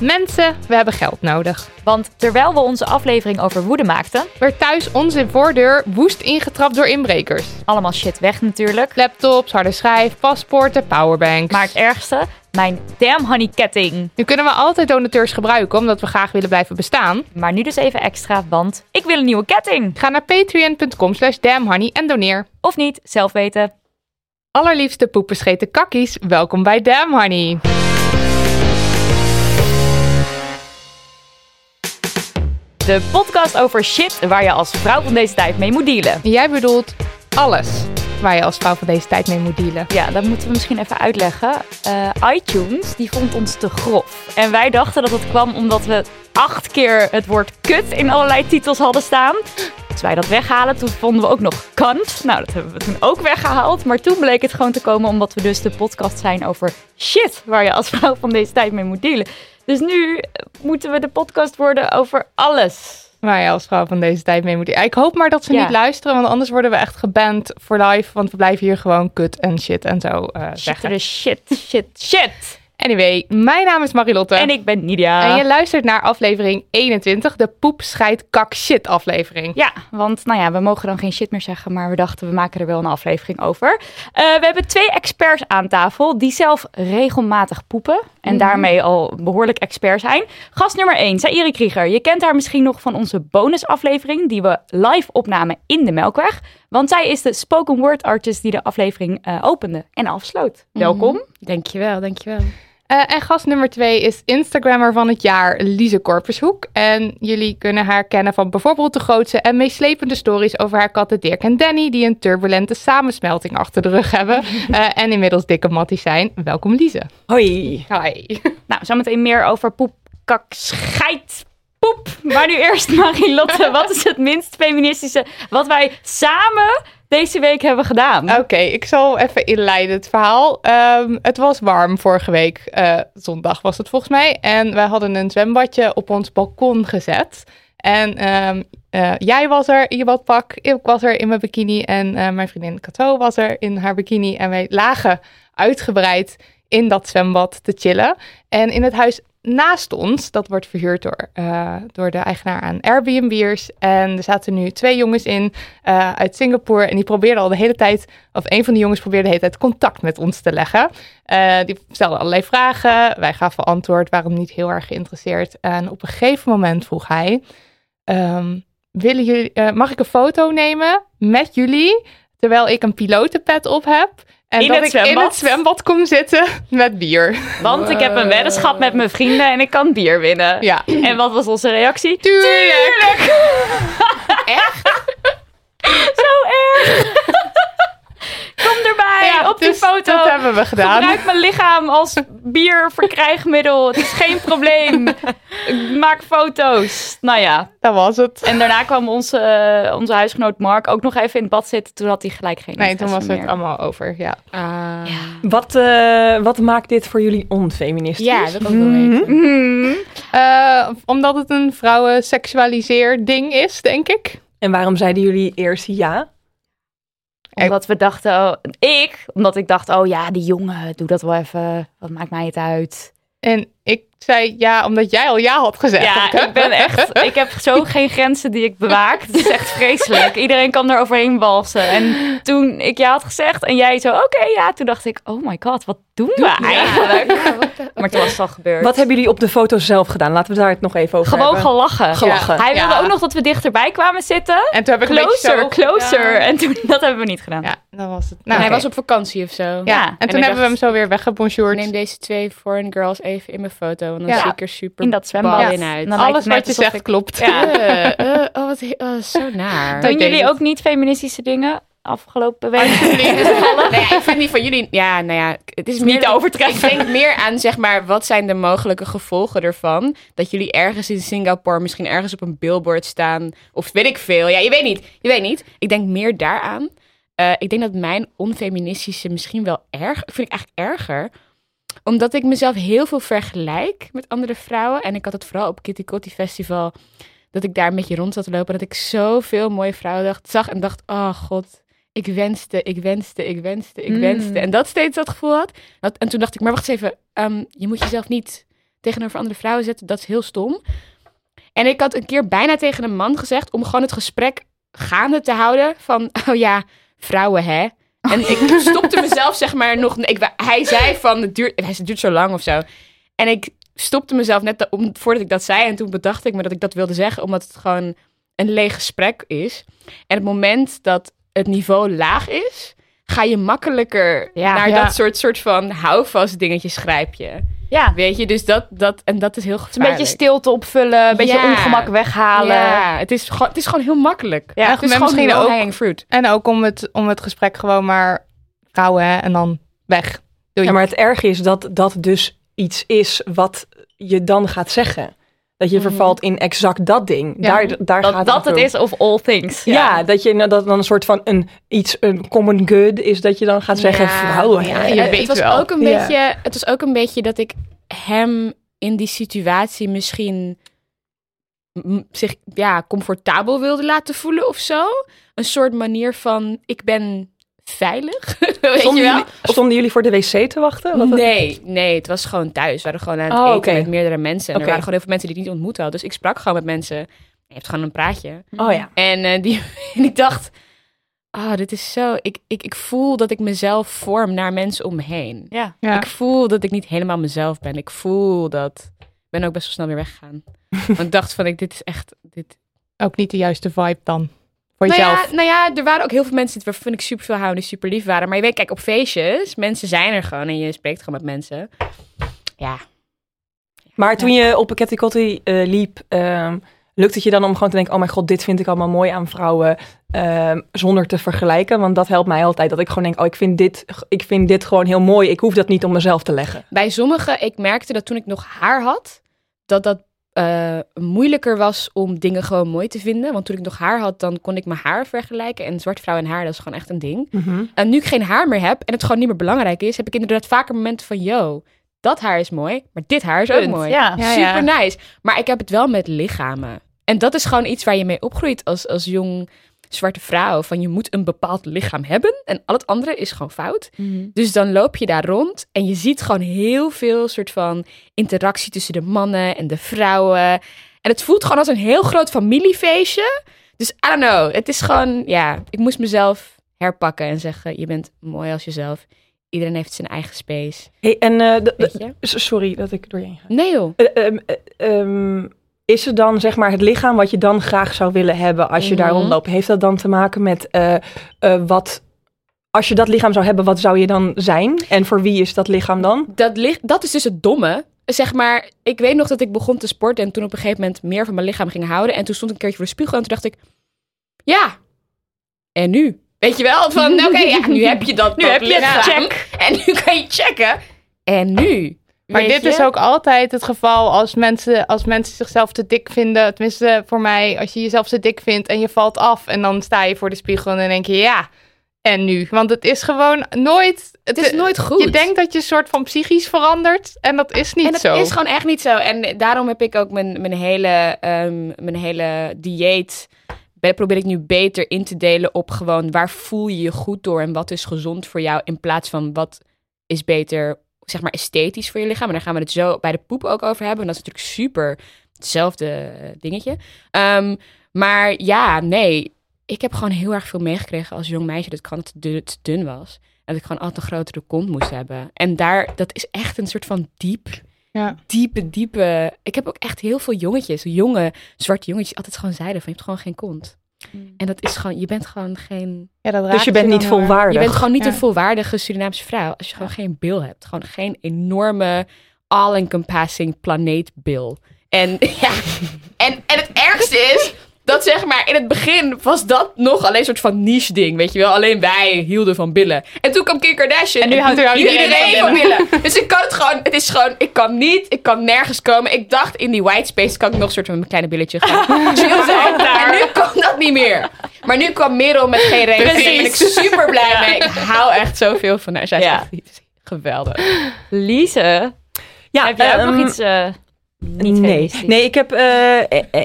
Mensen, we hebben geld nodig. Want terwijl we onze aflevering over woede maakten, Werd thuis onze voordeur woest ingetrapt door inbrekers. allemaal shit weg natuurlijk. Laptops, harde schijf, paspoorten, powerbanks. Maar het ergste, mijn damn honey ketting. Nu kunnen we altijd donateurs gebruiken omdat we graag willen blijven bestaan. Maar nu dus even extra, want ik wil een nieuwe ketting. Ga naar patreon.com slash damnhoney en doneer. Of niet, zelf weten. Allerliefste poepenscheten kakkies, welkom bij Damn Honey. De podcast over shit waar je als vrouw van deze tijd mee moet dealen. Jij bedoelt alles waar je als vrouw van deze tijd mee moet dealen. Ja, dat moeten we misschien even uitleggen. Eh, iTunes, die vond ons te grof. En wij dachten dat het kwam omdat we acht keer het woord kut in allerlei titels hadden staan. Dus wij dat weghalen, toen vonden we ook nog kant. Nou, dat hebben we toen ook weggehaald. Maar toen bleek het gewoon te komen omdat we dus de podcast zijn over shit waar je als vrouw van deze tijd mee moet dealen. Dus nu moeten we de podcast worden over alles. Waar je als vrouw van deze tijd mee moet. Ik hoop maar dat ze Ja. niet luisteren, want anders worden we echt geband voor live. Want we blijven hier gewoon kut en shit en zo Shit, zeggen. shit, shit, shit. Anyway, mijn naam is Marilotte. En ik ben Nidia. En je luistert naar aflevering 21, de poep, scheid, kak, shit aflevering. Ja, want nou ja, we mogen dan geen shit meer zeggen, maar we dachten we maken er wel een aflevering over. Eh, we hebben twee experts aan tafel die zelf regelmatig poepen en daarmee al behoorlijk expert zijn. Gast nummer 1, Saïri Krieger. Je kent haar misschien nog van onze bonusaflevering die we live opnamen in de Melkweg. Want zij is de spoken word artist die de aflevering eh, opende en afsloot. Welkom. Dankjewel, dankjewel. Eh, en gast nummer twee is Instagrammer van het jaar, Lise Korpershoek. En jullie kunnen haar kennen van bijvoorbeeld de grootste en meeslepende stories over haar katten Dirk en Danny, die een turbulente samensmelting achter de rug hebben eh, en inmiddels dikke matties zijn. Welkom Lise. Hoi. Hi. Nou, zometeen meer over poep, kak, scheid, poep. Maar nu eerst, Marilotte, wat is het minst feministische wat wij samen deze week hebben gedaan? Oké, ik zal even inleiden het verhaal. Ehm, het was warm vorige week, eh, zondag was het volgens mij. En wij hadden een zwembadje op ons balkon gezet. En ehm, eh, jij was er in je badpak, ik was er in mijn bikini en eh, mijn vriendin Cato was er in haar bikini. En wij lagen uitgebreid in dat zwembad te chillen. En in het huis naast ons, dat wordt verhuurd door, eh, door de eigenaar aan Airbnb'ers. En er zaten nu twee jongens in eh, uit Singapore. En die probeerden al de hele tijd, of een van de jongens probeerde de hele tijd contact met ons te leggen. Eh, die stelden allerlei vragen. Wij gaven antwoord, waren niet heel erg geïnteresseerd. En op een gegeven moment vroeg hij: ehm, willen jullie, Mag ik een foto nemen met jullie terwijl ik een pilotenpet op heb? En In dat het ik in zwembad? het zwembad kom zitten met bier. Want ik heb een weddenschap met mijn vrienden en ik kan bier winnen. Ja. En wat was onze reactie? Tuurlijk! Echt? Zo erg. Kom erbij Ja, op die dus foto. dat hebben we gedaan. Gebruik mijn lichaam als bierverkrijgmiddel. Het is geen probleem. Ik Maak foto's. Nou ja. Dat was het. En daarna kwam onze, eh, onze huisgenoot Mark ook nog even in het bad zitten. Toen had hij gelijk geen Nee, toen was het allemaal over. Ja. Wat, eh, wat maakt dit voor jullie onfeministisch? Ja, dat weten. Mhm. Eh, omdat het een vrouwen seksualiseer ding is, denk ik. En waarom zeiden jullie eerst ja? Omdat we dachten, oh, ik, omdat ik dacht, oh ja, die jongen, doe dat wel even. Wat maakt mij het uit? En ik zei ja, omdat jij al ja had gezegd. Ja, ik ben echt, ik heb zo geen grenzen die ik bewaak. Het is echt vreselijk. Iedereen kan er overheen walsen. En toen ik ja had gezegd en jij zo, oké, ja, toen dacht ik, oh my god, wat doen we eigenlijk? Maar toen was het al gebeurd. Wat hebben jullie op de foto zelf gedaan? Laten we daar het nog even over Gewoon hebben. gelachen. Gelachen. Hij wilde Ja. ook nog dat we dichterbij kwamen zitten. En toen heb ik Closer, zo- closer. Ja. En toen, dat hebben we niet gedaan. Ja, dat was het. Nou, hij was op vakantie of zo. Ja, Ja, en en toen hebben we hem zo weer weggebonjourd. Neem deze twee foreign girls even in mijn foto. Want dan Ja. zie ik er super In dat zwembad. in uit. Alles het wat je zegt ik- klopt. Ja. Eh, eh, oh, wat oh, zo naar. Doen jullie het. ook niet feministische dingen afgelopen week? nee, ik vind die van jullie... Ja, nou ja, het is meer... Niet te overtreffen. Ik denk meer aan, zeg maar, wat zijn de mogelijke gevolgen ervan? Dat jullie ergens in Singapore misschien ergens op een billboard staan. Of weet ik veel. Ja, je weet niet. Je weet niet. Ik denk meer daaraan. Eh, ik denk dat mijn onfeministische misschien wel erg... Vind ik eigenlijk erger. Omdat ik mezelf heel veel vergelijk met andere vrouwen. En ik had het vooral op Kitty Kotti Festival... Dat ik daar een beetje rond zat te lopen. En dat ik zoveel mooie vrouwen dacht, zag en dacht... Oh god, ik wenste, ik wenste, ik wenste, ik Mm. wenste. En dat steeds dat gevoel had. Dat, en toen dacht ik, maar wacht eens even. ehm, je moet jezelf niet tegenover andere vrouwen zetten. Dat is heel stom. En ik had een keer bijna tegen een man gezegd... om gewoon het gesprek gaande te houden. Van, oh ja, vrouwen hè. En ik stopte mezelf zeg maar nog... Ik, hij zei van, het duurt, het duurt zo lang of zo. En ik stopte mezelf net om, voordat ik dat zei. En toen bedacht ik me dat ik dat wilde zeggen. Omdat het gewoon een leeg gesprek is. En het moment dat het niveau laag is... ga je makkelijker Ja. naar Ja. dat soort, soort van houvast dingetjes grijp je. Ja, Weet je, dus dat, dat, en dat is heel het is een gevaarlijk. beetje stilte opvullen, een beetje Ja. ongemak weghalen. Ja, het is, gewoon, het is gewoon heel makkelijk. Ja, het is gewoon misschien low ook- hanging fruit. En ook om het, om het gesprek gewoon maar houden hè, en dan weg. Doei. Ja, maar het erge is dat dat dus iets is wat je dan gaat zeggen. Dat je Mhm. vervalt in exact dat ding. Ja. Daar, daar Dat gaat dat het om. is of all things. Ja, dat je nou, dat dan een soort van een iets een common good is dat je dan gaat zeggen vrouwen. Ja, je het, weet het was wel. ook een beetje, het was ook een beetje dat ik hem in die situatie misschien zich ja, comfortabel wilde laten voelen of zo. Een soort manier van ik ben veilig. Weet je Stonden, wel? jullie, stonden jullie voor de wc te wachten? Wat- Nee, nee, het was gewoon thuis. We waren gewoon aan het Oh, eten met meerdere mensen. En er waren gewoon heel veel mensen die ik niet ontmoet had. Dus ik sprak gewoon met mensen. Je hebt gewoon een praatje. Oh ja. En, eh, die, en ik dacht, ah, dit is zo... Ik, ik, ik voel dat ik mezelf vorm naar mensen om me heen. Ja. Ja. Ik voel dat ik niet helemaal mezelf ben. Ik voel dat... Ik ben ook best wel snel weer weggegaan. Want ik dacht van, ik, dit is echt... Dit... Ook niet de juiste vibe dan. Voor Nou jezelf. ja, nou ja, er waren ook heel veel mensen waarvan ik super veel hou die super lief waren. Maar je weet, kijk, op feestjes, mensen zijn er gewoon en je spreekt gewoon met mensen. Ja, Maar toen je op een Cotty eh, liep, ehm, lukt het je dan om gewoon te denken... oh mijn god, dit vind ik allemaal mooi aan vrouwen... ehm, zonder te vergelijken? Want dat helpt mij altijd. Dat ik gewoon denk, oh, ik vind dit, ik vind dit gewoon heel mooi. Ik hoef dat niet om mezelf te leggen. bij sommigen, ik merkte dat toen ik nog haar had, dat dat eh, moeilijker was om dingen gewoon mooi te vinden. Want toen ik nog haar had, dan kon ik mijn haar vergelijken. En zwart vrouw en haar, dat is gewoon echt een ding. En nu ik geen haar meer heb en het gewoon niet meer belangrijk is, heb ik inderdaad vaker momenten van, yo, dat haar is mooi, maar dit haar is ook mooi. Ja. Ja, ja. Super nice. Maar ik heb het wel met lichamen. En dat is gewoon iets waar je mee opgroeit als, als jong zwarte vrouw. Van je moet een bepaald lichaam hebben en al het andere is gewoon fout. Dus dan loop je daar rond en je ziet gewoon heel veel soort van interactie tussen de mannen en de vrouwen. En het voelt gewoon als een heel groot familiefeestje. Dus I don't know. Het is gewoon, ja, ik moest mezelf herpakken en zeggen: Je bent mooi als jezelf. Iedereen heeft zijn eigen space. Hey, en eh, sorry dat ik door je heen ga. Nee, joh. Eh, ehm, eh, ehm, is het dan zeg maar het lichaam wat je dan graag zou willen hebben als je daar Mhm. rondloopt? Heeft dat dan te maken met eh, eh, wat, als je dat lichaam zou hebben, wat zou je dan zijn? En voor wie is dat lichaam dan? dat, ligt, dat is dus het domme. Zeg maar, ik weet nog dat ik begon te sporten en toen op een gegeven moment meer van mijn lichaam ging houden. En toen stond ik een keertje voor de spiegel en toen dacht ik, ja, en nu? Weet je wel? Van, oké, ja, nu heb je dat Nu dat heb je het, lichaam. check. En nu kan je checken. En nu? Maar dit is ook altijd het geval als mensen, als mensen zichzelf te dik vinden. Tenminste, voor mij, als je jezelf te dik vindt en je valt af en dan sta je voor de spiegel en dan denk je ja. En nu? Want het is gewoon nooit. Het is nooit goed. Je denkt dat je een soort van psychisch verandert en dat is niet en het zo. is gewoon echt niet zo. En daarom heb ik ook mijn, mijn, hele, ehm, mijn hele dieet. be- Probeer ik nu beter in te delen op gewoon waar voel je je goed door en wat is gezond voor jou. In plaats van wat is beter, zeg maar, esthetisch voor je lichaam. En daar gaan we het zo bij de poep ook over hebben. En dat is natuurlijk super hetzelfde eh, dingetje. Ehm, maar ja, nee. Ik heb gewoon heel erg veel meegekregen als jong meisje dat ik gewoon te dun, te dun was. En dat ik gewoon altijd een grotere kont moest hebben. En daar, dat is echt een soort van diep, Ja. diepe, diepe... Ik heb ook echt heel veel jongetjes, jonge, zwarte jongetjes, altijd gewoon zeiden van, je hebt gewoon geen kont. En dat is gewoon, je bent gewoon geen... Ja, dat Dus raakt je bent niet volwaardig. Je bent gewoon niet Ja. een volwaardige Surinaamse vrouw als je gewoon geen bil hebt. Gewoon geen enorme, all-encompassing planeetbil. En ja, en, en het ergste is dat zeg maar in het begin was dat nog alleen een soort van niche ding, weet je wel. Alleen wij hielden van billen. En toen kwam Kim Kardashian En nu houdt hield iedereen iedereen van van billen. Dus ik kan het gewoon, het is gewoon, ik kan niet, ik kan nergens komen. Ik dacht in die white space kan ik nog een soort van mijn kleine billetje gaan chill zijn. En nu kan dat niet meer. Maar nu kwam Merel met geen reden. Daar ben ik super blij mee. Ik hou echt zoveel van haar. Zij is Ja. geweldig. Lise, Ja, heb jij ook ehm, nog iets eh, niet nee. nee, ik heb eh,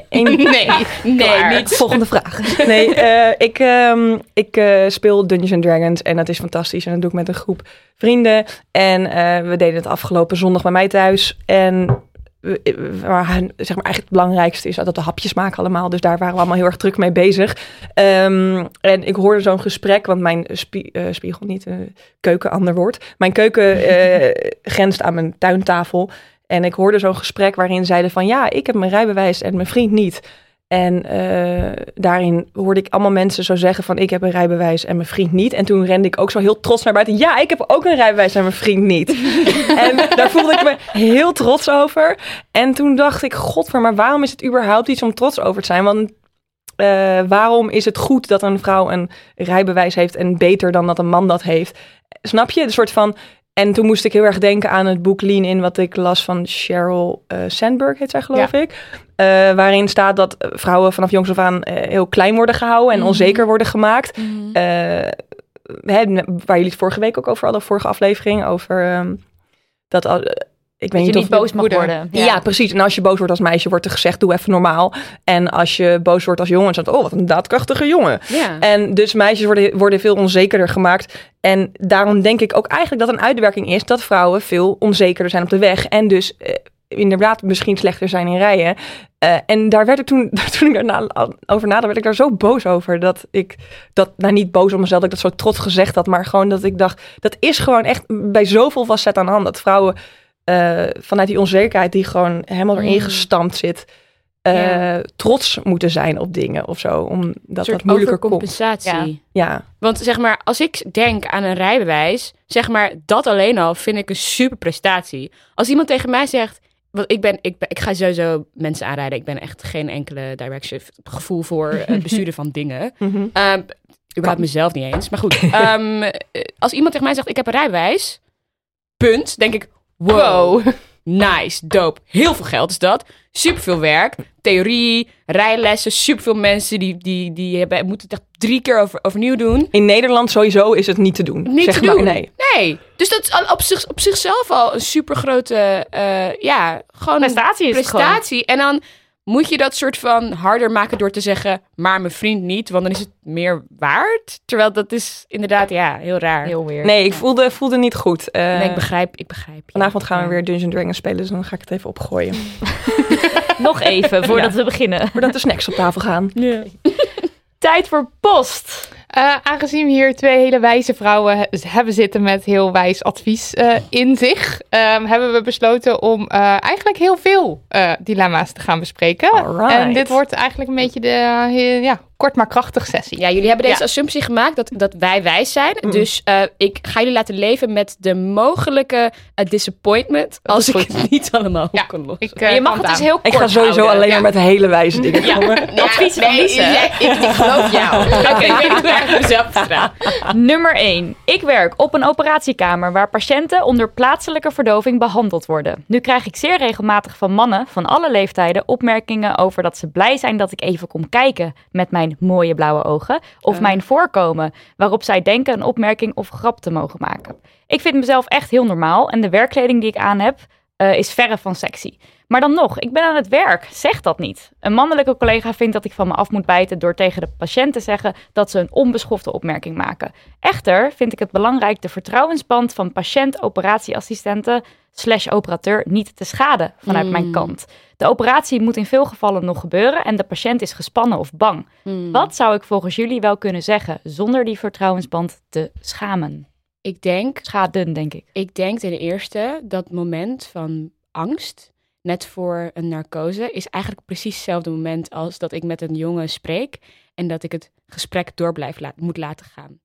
één... Nee, nee, niet. Volgende vraag. Nee, eh, ik, ehm, ik eh, speel Dungeons and Dragons en dat is fantastisch. En dat doe ik met een groep vrienden. En eh, we deden het afgelopen zondag bij mij thuis. En we- we waren, zeg maar, eigenlijk het belangrijkste is dat we hapjes maken allemaal. Dus daar waren we allemaal heel erg druk mee bezig. Ehm, en ik hoorde zo'n gesprek, want mijn spie- eh, spiegel, niet keuken, ander woord. Mijn keuken eh, grenst aan mijn tuintafel. En ik hoorde zo'n gesprek waarin zeiden van ja, ik heb mijn rijbewijs en mijn vriend niet. En eh, daarin hoorde ik allemaal mensen zo zeggen van ik heb een rijbewijs en mijn vriend niet. En toen rende ik ook zo heel trots naar buiten. Ja, ik heb ook een rijbewijs en mijn vriend niet. en daar voelde ik me heel trots over. En toen dacht ik, godver, maar waarom is het überhaupt iets om trots over te zijn? Want eh, waarom is het goed dat een vrouw een rijbewijs heeft en beter dan dat een man dat heeft? Snap je? Een soort van... En toen moest ik heel erg denken aan het boek Lean In, wat ik las van Sheryl eh, Sandberg, heet zij geloof ik. Eh, waarin staat dat vrouwen vanaf jongs af aan eh, heel klein worden gehouden en Mhm. onzeker worden gemaakt. Mhm. Hè, waar jullie het vorige week ook over hadden, vorige aflevering, over ehm, dat... ik weet Dat je niet niet of boos mag worden. ja. precies. En als je boos wordt als meisje, wordt er gezegd, doe even normaal. En als je boos wordt als jongen, dan zegt, oh, wat een daadkrachtige jongen. Ja. En dus meisjes worden, worden veel onzekerder gemaakt. En daarom denk ik ook eigenlijk dat een uitwerking is dat vrouwen veel onzekerder zijn op de weg. En dus eh, inderdaad misschien slechter zijn in rijden. Eh, en daar werd ik toen, toen ik daarna over nadacht, werd ik daar zo boos over. Dat ik dat, nou niet boos op mezelf, dat ik dat zo trots gezegd had. Maar gewoon dat ik dacht, dat is gewoon echt bij zoveel facetten aan de hand. Dat vrouwen eh, vanuit die onzekerheid die gewoon helemaal erin Mm. gestampt zit. Ja. trots moeten zijn op dingen of zo. Omdat dat moeilijker komt. overcompensatie. Ja. Want zeg maar, als ik denk aan een rijbewijs, zeg maar, dat alleen al vind ik een super prestatie. Als iemand tegen mij zegt, want ik ben, ik ben, ik ga sowieso mensen aanrijden. Ik ben echt geen enkele direction gevoel voor het besturen van dingen. Mhm. Um, überhaupt mezelf niet eens. Maar goed, ehm, eh, als iemand tegen mij zegt, ik heb een rijbewijs, punt, denk ik, wow, nice, dope. Heel veel geld is dat. Superveel werk, theorie, rijlessen, superveel mensen die, die, die hebben, moeten het echt drie keer over, overnieuw doen. In Nederland sowieso is het niet te doen. Niet zeg te maar, doen. Nee. Nee, dus dat is op, zich, op zichzelf al een super grote, ja, gewoon Prestatie is het gewoon. prestatie. En dan moet je dat soort van harder maken door te zeggen, maar mijn vriend niet, want dan is het meer waard. Terwijl dat is inderdaad, ja, heel raar. Heel weird. Nee, ik voelde, voelde niet goed. Eh, Nee, ik begrijp, ik begrijp. ja. vanavond gaan we Ja. weer Dungeons Dragons spelen, dus dan ga ik het even opgooien. Nog even voordat we beginnen. Voordat de snacks op tafel gaan. Ja. Tijd voor post. Eh, aangezien we hier twee hele wijze vrouwen he- hebben zitten met heel wijs advies eh, in zich, ehm, hebben we besloten om eh, eigenlijk heel veel dilemma's te gaan bespreken. Alright. En dit wordt eigenlijk een beetje de ja, kort maar krachtig sessie. Ja, jullie hebben deze Ja. assumptie gemaakt dat, dat wij wijs zijn. Mm. Dus eh, ik ga jullie laten leven met de mogelijke eh, disappointment als ik het niet allemaal Ja, kan lossen. Ik, eh, je mag het dus heel kort Ik ga sowieso houden. alleen ja. maar met hele wijze dingen Ja. komen. Ja, Advies nee, jij- ik, ik geloof jou. Oké, ik weet ik mezelf. Nummer 1. Ik werk op een operatiekamer waar patiënten onder plaatselijke verdoving behandeld worden. Nu krijg ik zeer regelmatig van mannen van alle leeftijden opmerkingen over dat ze blij zijn dat ik even kom kijken met mijn mooie blauwe ogen of mijn voorkomen, waarop zij denken een opmerking of grap te mogen maken. Ik vind mezelf echt heel normaal en de werkkleding die ik aan heb eh, is verre van sexy. Maar dan nog, ik ben aan het werk. Zeg dat niet. Een mannelijke collega vindt dat ik van me af moet bijten door tegen de patiënt te zeggen dat ze een onbeschofte opmerking maken. Echter vind ik het belangrijk de vertrouwensband van patiënt-operatieassistenten slash operateur niet te schaden vanuit Mm. mijn kant. De operatie moet in veel gevallen nog gebeuren en de patiënt is gespannen of bang. Hmm. Wat zou ik volgens jullie wel kunnen zeggen zonder die vertrouwensband te schamen? Ik denk, Schaden, denk ik. ik denk ten eerste dat moment van angst, net voor een narcose, is eigenlijk precies hetzelfde moment als dat ik met een jongen spreek en dat ik het gesprek door blijf la- moet laten gaan.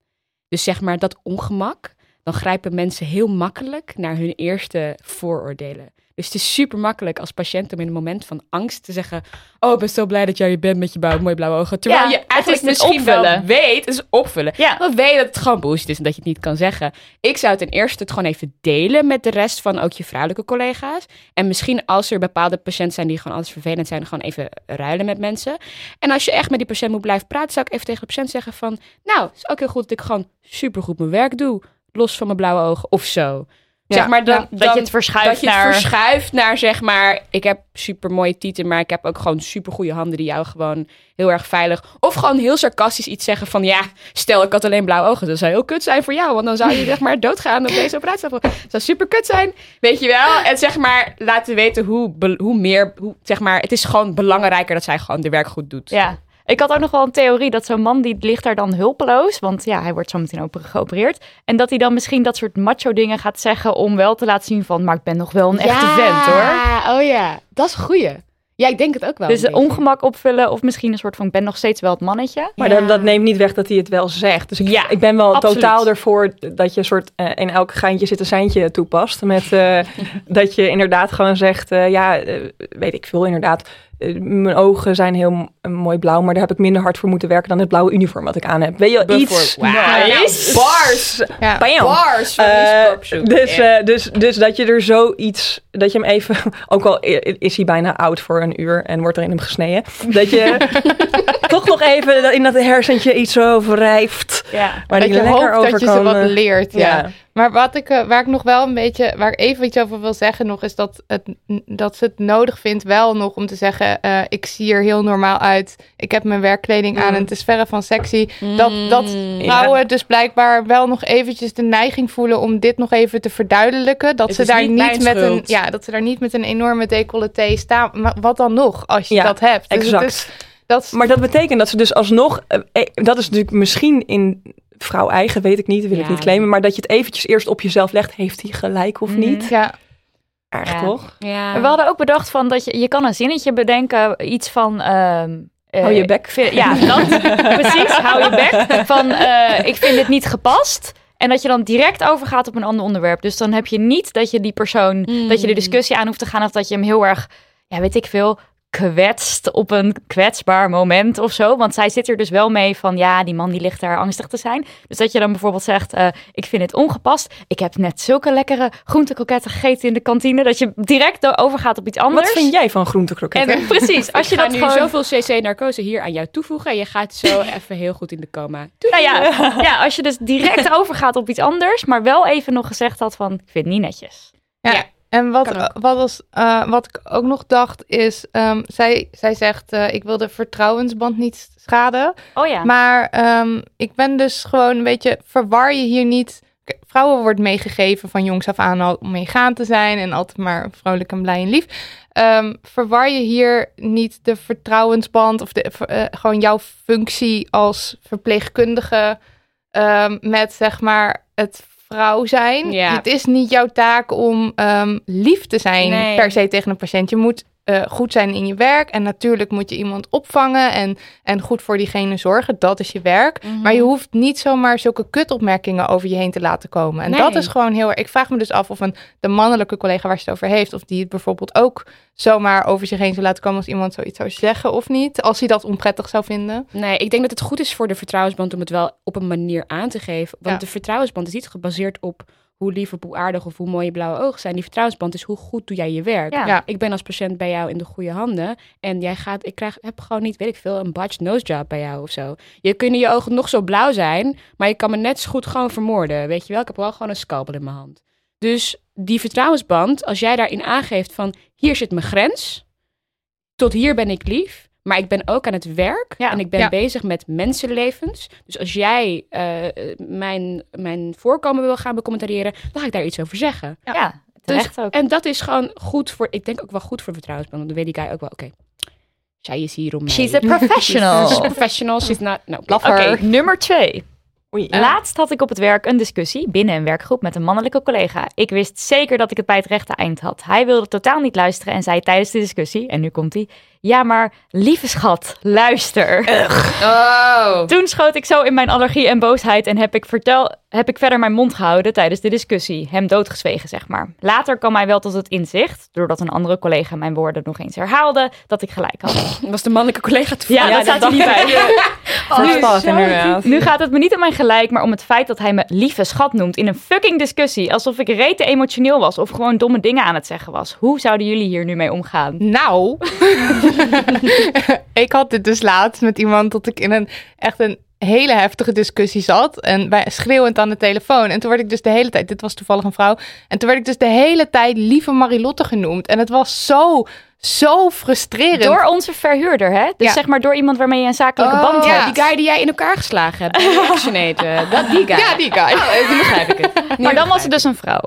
Dus zeg maar dat ongemak, dan grijpen mensen heel makkelijk naar hun eerste vooroordelen. Dus het is super makkelijk als patiënt om in een moment van angst te zeggen: Oh, ik ben zo blij dat jij er bent met je mooie blauwe ogen. Terwijl Ja, je eigenlijk misschien wel opvullen. weet, het is opvullen. Ja. We weten dat het gewoon bullshit is en dat je het niet kan zeggen. Ik zou ten eerste het gewoon even delen met de rest van ook je vrouwelijke collega's. En misschien als er bepaalde patiënten zijn die gewoon alles vervelend zijn, gewoon even ruilen met mensen. En als je echt met die patiënt moet blijven praten, zou ik even tegen de patiënt zeggen van... Nou, het is ook heel goed dat ik gewoon supergoed mijn werk doe. Los van mijn blauwe ogen of zo. Ja, zeg maar dan, ja, dat dan- je het verschuift dat je het naar- verschuift naar zeg maar... Ik heb super mooie tieten, maar ik heb ook gewoon super goede handen die jou gewoon heel erg veilig... Of gewoon heel sarcastisch iets zeggen van... Ja, stel ik had alleen blauwe ogen. Dat zou heel kut zijn voor jou. Want dan zou je zeg maar doodgaan op deze operatie. Dat zou super kut zijn. Weet je wel? En zeg maar laten weten hoe, hoe meer... Hoe, zeg maar, het is gewoon belangrijker dat zij gewoon de werk goed doet. Ja. Ik had ook nog wel een theorie dat zo'n man die ligt daar dan hulpeloos, want ja, hij wordt zo meteen open geopereerd. En dat hij dan misschien dat soort macho dingen gaat zeggen om wel te laten zien van, maar ik ben nog wel een echte vent hoor. Ja, oh ja. Dat is een goeie. Ja, ik denk het ook wel. Dus ongemak opvullen of misschien een soort van, ik ben nog steeds wel het mannetje. Maar Ja. dat, dat neemt niet weg dat hij het wel zegt. Dus ik, Ja, ik ben wel absoluut. totaal ervoor dat je een soort eh, in elk geintje zit een seintje toepast. Met eh, dat je inderdaad gewoon zegt, eh, ja, weet ik veel inderdaad. Eh, mijn ogen zijn heel m- mooi blauw, maar daar heb ik minder hard voor moeten werken dan het blauwe uniform wat ik aan heb. Weet je, wel, iets. Nice. Bars. Ja. Bam. Bars Eh, dus, eh, dus, dus dat je er zoiets, dat je hem even, ook al is hij bijna oud voor een uur en wordt er in hem gesneden, dat je toch nog even in dat hersentje iets over rijft. Ja. Waar dat je lekker hoopt over dat je kan, ze wat eh, leert. Ja. ja. Maar wat ik, eh, waar ik nog wel een beetje, waar ik even iets over wil zeggen nog, is dat, het, dat ze het nodig vindt wel nog om te zeggen, eh, ik zie er heel normaal uit. Ik heb mijn werkkleding aan Mm. en het is verre van sexy. Dat, dat Mm. vrouwen dus blijkbaar wel nog eventjes de neiging voelen om dit nog even te verduidelijken. Dat, Het ze daar niet met een, ja, dat ze daar niet met een enorme decolleté staan. Maar wat dan nog, als je Ja, dat hebt? Dus exact. is- dat is- Maar dat betekent dat ze dus alsnog, eh, dat is natuurlijk misschien in vrouw eigen, weet ik niet, wil ik niet claimen, maar dat je het eventjes eerst op jezelf legt, heeft hij gelijk of Mhm. niet? ja, Erg Ja. toch? Ja. We hadden ook bedacht van dat je, je kan een zinnetje bedenken, iets van... ehm, eh, Hou je bek. ik vind- ja, dat. precies, hou je bek. Van, eh, ik vind dit niet gepast. En dat je dan direct overgaat op een ander onderwerp. Dus dan heb je niet dat je die persoon, Mm. dat je de discussie aan hoeft te gaan. Of dat je hem heel erg, ja weet ik veel, kwetst op een kwetsbaar moment of zo. Want zij zit er dus wel mee van, ja, die man die ligt daar angstig te zijn. Dus dat je dan bijvoorbeeld zegt, eh, ik vind het ongepast. Ik heb net zulke lekkere groentekroketten gegeten in de kantine. Dat je direct overgaat op iets anders. Wat vind jij van groentekroketten? En precies, als je dat nu gewoon... zoveel cc-narcose hier aan jou toevoegen en je gaat zo even heel goed in de coma. Doei. Nou ja, ja, als je dus direct overgaat op iets anders, maar wel even nog gezegd had van, ik vind het niet netjes. Ja. Ja. En wat, ook. wat, was, eh, wat ik ook nog dacht is, ehm, zij, zij zegt, eh, ik wil de vertrouwensband niet schaden. Oh ja. Maar ehm, ik ben dus gewoon een beetje, verwar je hier niet. Vrouwen wordt meegegeven van jongs af aan al om meegaan te zijn en altijd maar vrolijk en blij en lief. Ehm, verwar je hier niet de vertrouwensband of de, eh, gewoon jouw functie als verpleegkundige met zeg maar het vrouw zijn. Ja. Het is niet jouw taak om ehm, lief te zijn Nee. per se tegen een patiënt. Je moet eh, goed zijn in je werk en natuurlijk moet je iemand opvangen en, en goed voor diegene zorgen. Dat is je werk. Mhm. Maar je hoeft niet zomaar zulke kutopmerkingen over je heen te laten komen. En Nee. dat is gewoon heel erg. Ik vraag me dus af of een, de mannelijke collega waar ze het over heeft, of die het bijvoorbeeld ook zomaar over zich heen zou laten komen als iemand zoiets zou zeggen of niet. Als hij dat onprettig zou vinden. Nee, ik denk dat het goed is voor de vertrouwensband om het wel op een manier aan te geven. Want Ja. de vertrouwensband is niet gebaseerd op hoe lief of hoe aardig of hoe mooi je blauwe ogen zijn. Die vertrouwensband is hoe goed doe jij je werk. Ja. Ja. Ik ben als patiënt bij jou in de goede handen. En jij gaat, ik krijg, heb gewoon niet, weet ik veel, een botched nose job bij jou of zo. Je kunnen je ogen nog zo blauw zijn, maar je kan me net zo goed gewoon vermoorden. Weet je wel, ik heb wel gewoon een scalpel in mijn hand. Dus die vertrouwensband, als jij daarin aangeeft van hier zit mijn grens, tot hier ben ik lief, maar ik ben ook aan het werk Ja. en ik ben Ja. bezig met mensenlevens. Dus als jij eh, eh, mijn, mijn voorkomen wil gaan becommentariëren, dan ga ik daar iets over zeggen. Ja, terecht ook. En dat is gewoon goed voor, ik denk ook wel goed voor vertrouwensband. Want dan weet die guy ook wel, oké, zij is hier om mij. She's a professional. She's a professional, she's not, no, Oké, nummer twee. Oei. Laatst had ik op het werk een discussie binnen een werkgroep met een mannelijke collega. Ik wist zeker dat ik het bij het rechte eind had. Hij wilde totaal niet luisteren en zei tijdens de discussie, en nu komt hij, ja maar lieve schat, luister. Oh. Toen schoot ik zo in mijn allergie en boosheid en heb ik, vertel, heb ik verder mijn mond gehouden tijdens de discussie. Hem doodgezwegen, zeg maar. Later kwam hij wel tot het inzicht, doordat een andere collega mijn woorden nog eens herhaalde, dat ik gelijk had. Was de mannelijke collega Ja, toevallig? dat staat er niet bij. Verstandig inderdaad. Nu gaat het me niet om mijn gelijk, maar om het feit dat hij me lieve schat noemt in een fucking discussie. Alsof ik rete emotioneel was of gewoon domme dingen aan het zeggen was. Hoe zouden jullie hier nu mee omgaan? Nou, ik had dit dus laatst met iemand dat ik in een echt een hele heftige discussie zat. En wij schreeuwend aan de telefoon. En toen werd ik dus de hele tijd, dit was toevallig een vrouw. En toen werd ik dus de hele tijd lieve Marilotte genoemd. En het was zo, zo frustrerend. Door onze verhuurder, hè? Dus Ja. zeg maar door iemand waarmee je een zakelijke Oh, band ja. hebt. Die guy die jij in elkaar geslagen hebt. Reactionator. Dat die guy. Ja, die guy. Oh, nu begrijp ik het. Nu Maar dan was het dus een vrouw.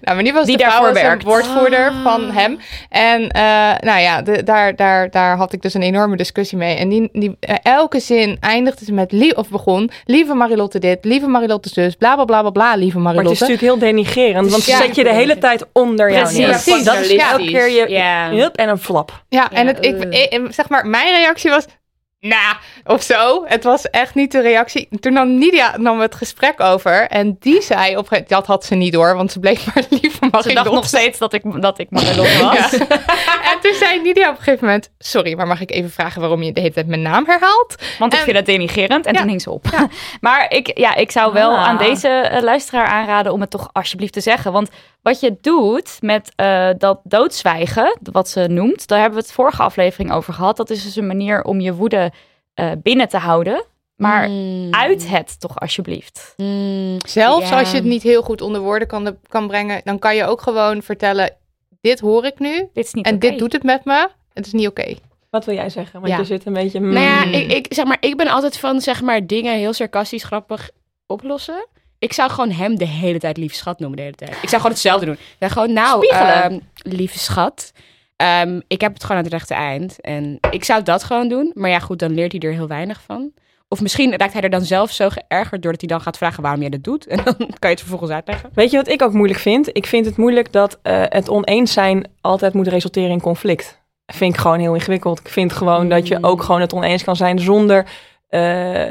Nou, maar die was Die de daarvoor vrouw, was een werkt. woordvoerder van hem. En eh, nou ja, de- daar, daar, daar had ik dus een enorme discussie mee. En die, die, eh, elke zin eindigde ze met, lie of begon, lieve Marilotte dit, lieve Marilotte zus, bla bla bla bla bla, lieve Maar het is Marilotte. natuurlijk heel denigerend, want ze Ja. zet je de hele tijd onder jou Precies. neer. Precies. Dat is Ja. elke keer je Ja. hup, en een flap. Ja, en het, ik, eh. ik- zeg maar, mijn reactie was, nah, of zo. Het was echt niet de reactie. Toen nam Nidia nam het gesprek over en die zei, op dat had ze niet door, want ze bleek maar lieve Ze Marilotte. dacht nog steeds dat ik, dat ik Marilotte was. Ja. en toen zei Nidia op een gegeven moment, sorry, maar mag ik even vragen waarom je de hele tijd mijn naam herhaalt? Want ik En- vind het denigerend en Ja. toen hing ze op. maar ik, ja, ik zou wel Ah. aan deze eh, luisteraar aanraden om het toch alsjeblieft te zeggen. Want wat je doet met eh, dat doodzwijgen, wat ze noemt, daar hebben we het vorige aflevering over gehad. Dat is dus een manier om je woede eh, binnen te houden. Maar Mm. uit het toch alsjeblieft. Mm. Zelfs Ja. als je het niet heel goed onder woorden kan, kan brengen, dan kan je ook gewoon vertellen, dit hoor ik nu Dit is niet en dit doet het met me. Het is niet oké. Wat wil jij zeggen? Want Ja. je zit een beetje... Nou ja, mm. ik, ik, zeg maar, ik ben altijd van zeg maar, dingen heel sarcastisch grappig oplossen. Ik zou gewoon hem de hele tijd lieve schat noemen de hele tijd. Ik zou gewoon hetzelfde doen. Ja, gewoon nou, ehm, lieve schat. Ehm, ik heb het gewoon aan het rechte eind. En ik zou dat gewoon doen. Maar ja, goed, dan leert hij er heel weinig van. Of misschien raakt hij er dan zelf zo geërgerd doordat hij dan gaat vragen waarom jij dat doet. En dan kan je het vervolgens uitleggen. Weet je wat ik ook moeilijk vind? Ik vind het moeilijk dat eh, het oneens zijn altijd moet resulteren in conflict. Vind ik gewoon heel ingewikkeld. Ik vind gewoon dat je ook gewoon het oneens kan zijn zonder, eh,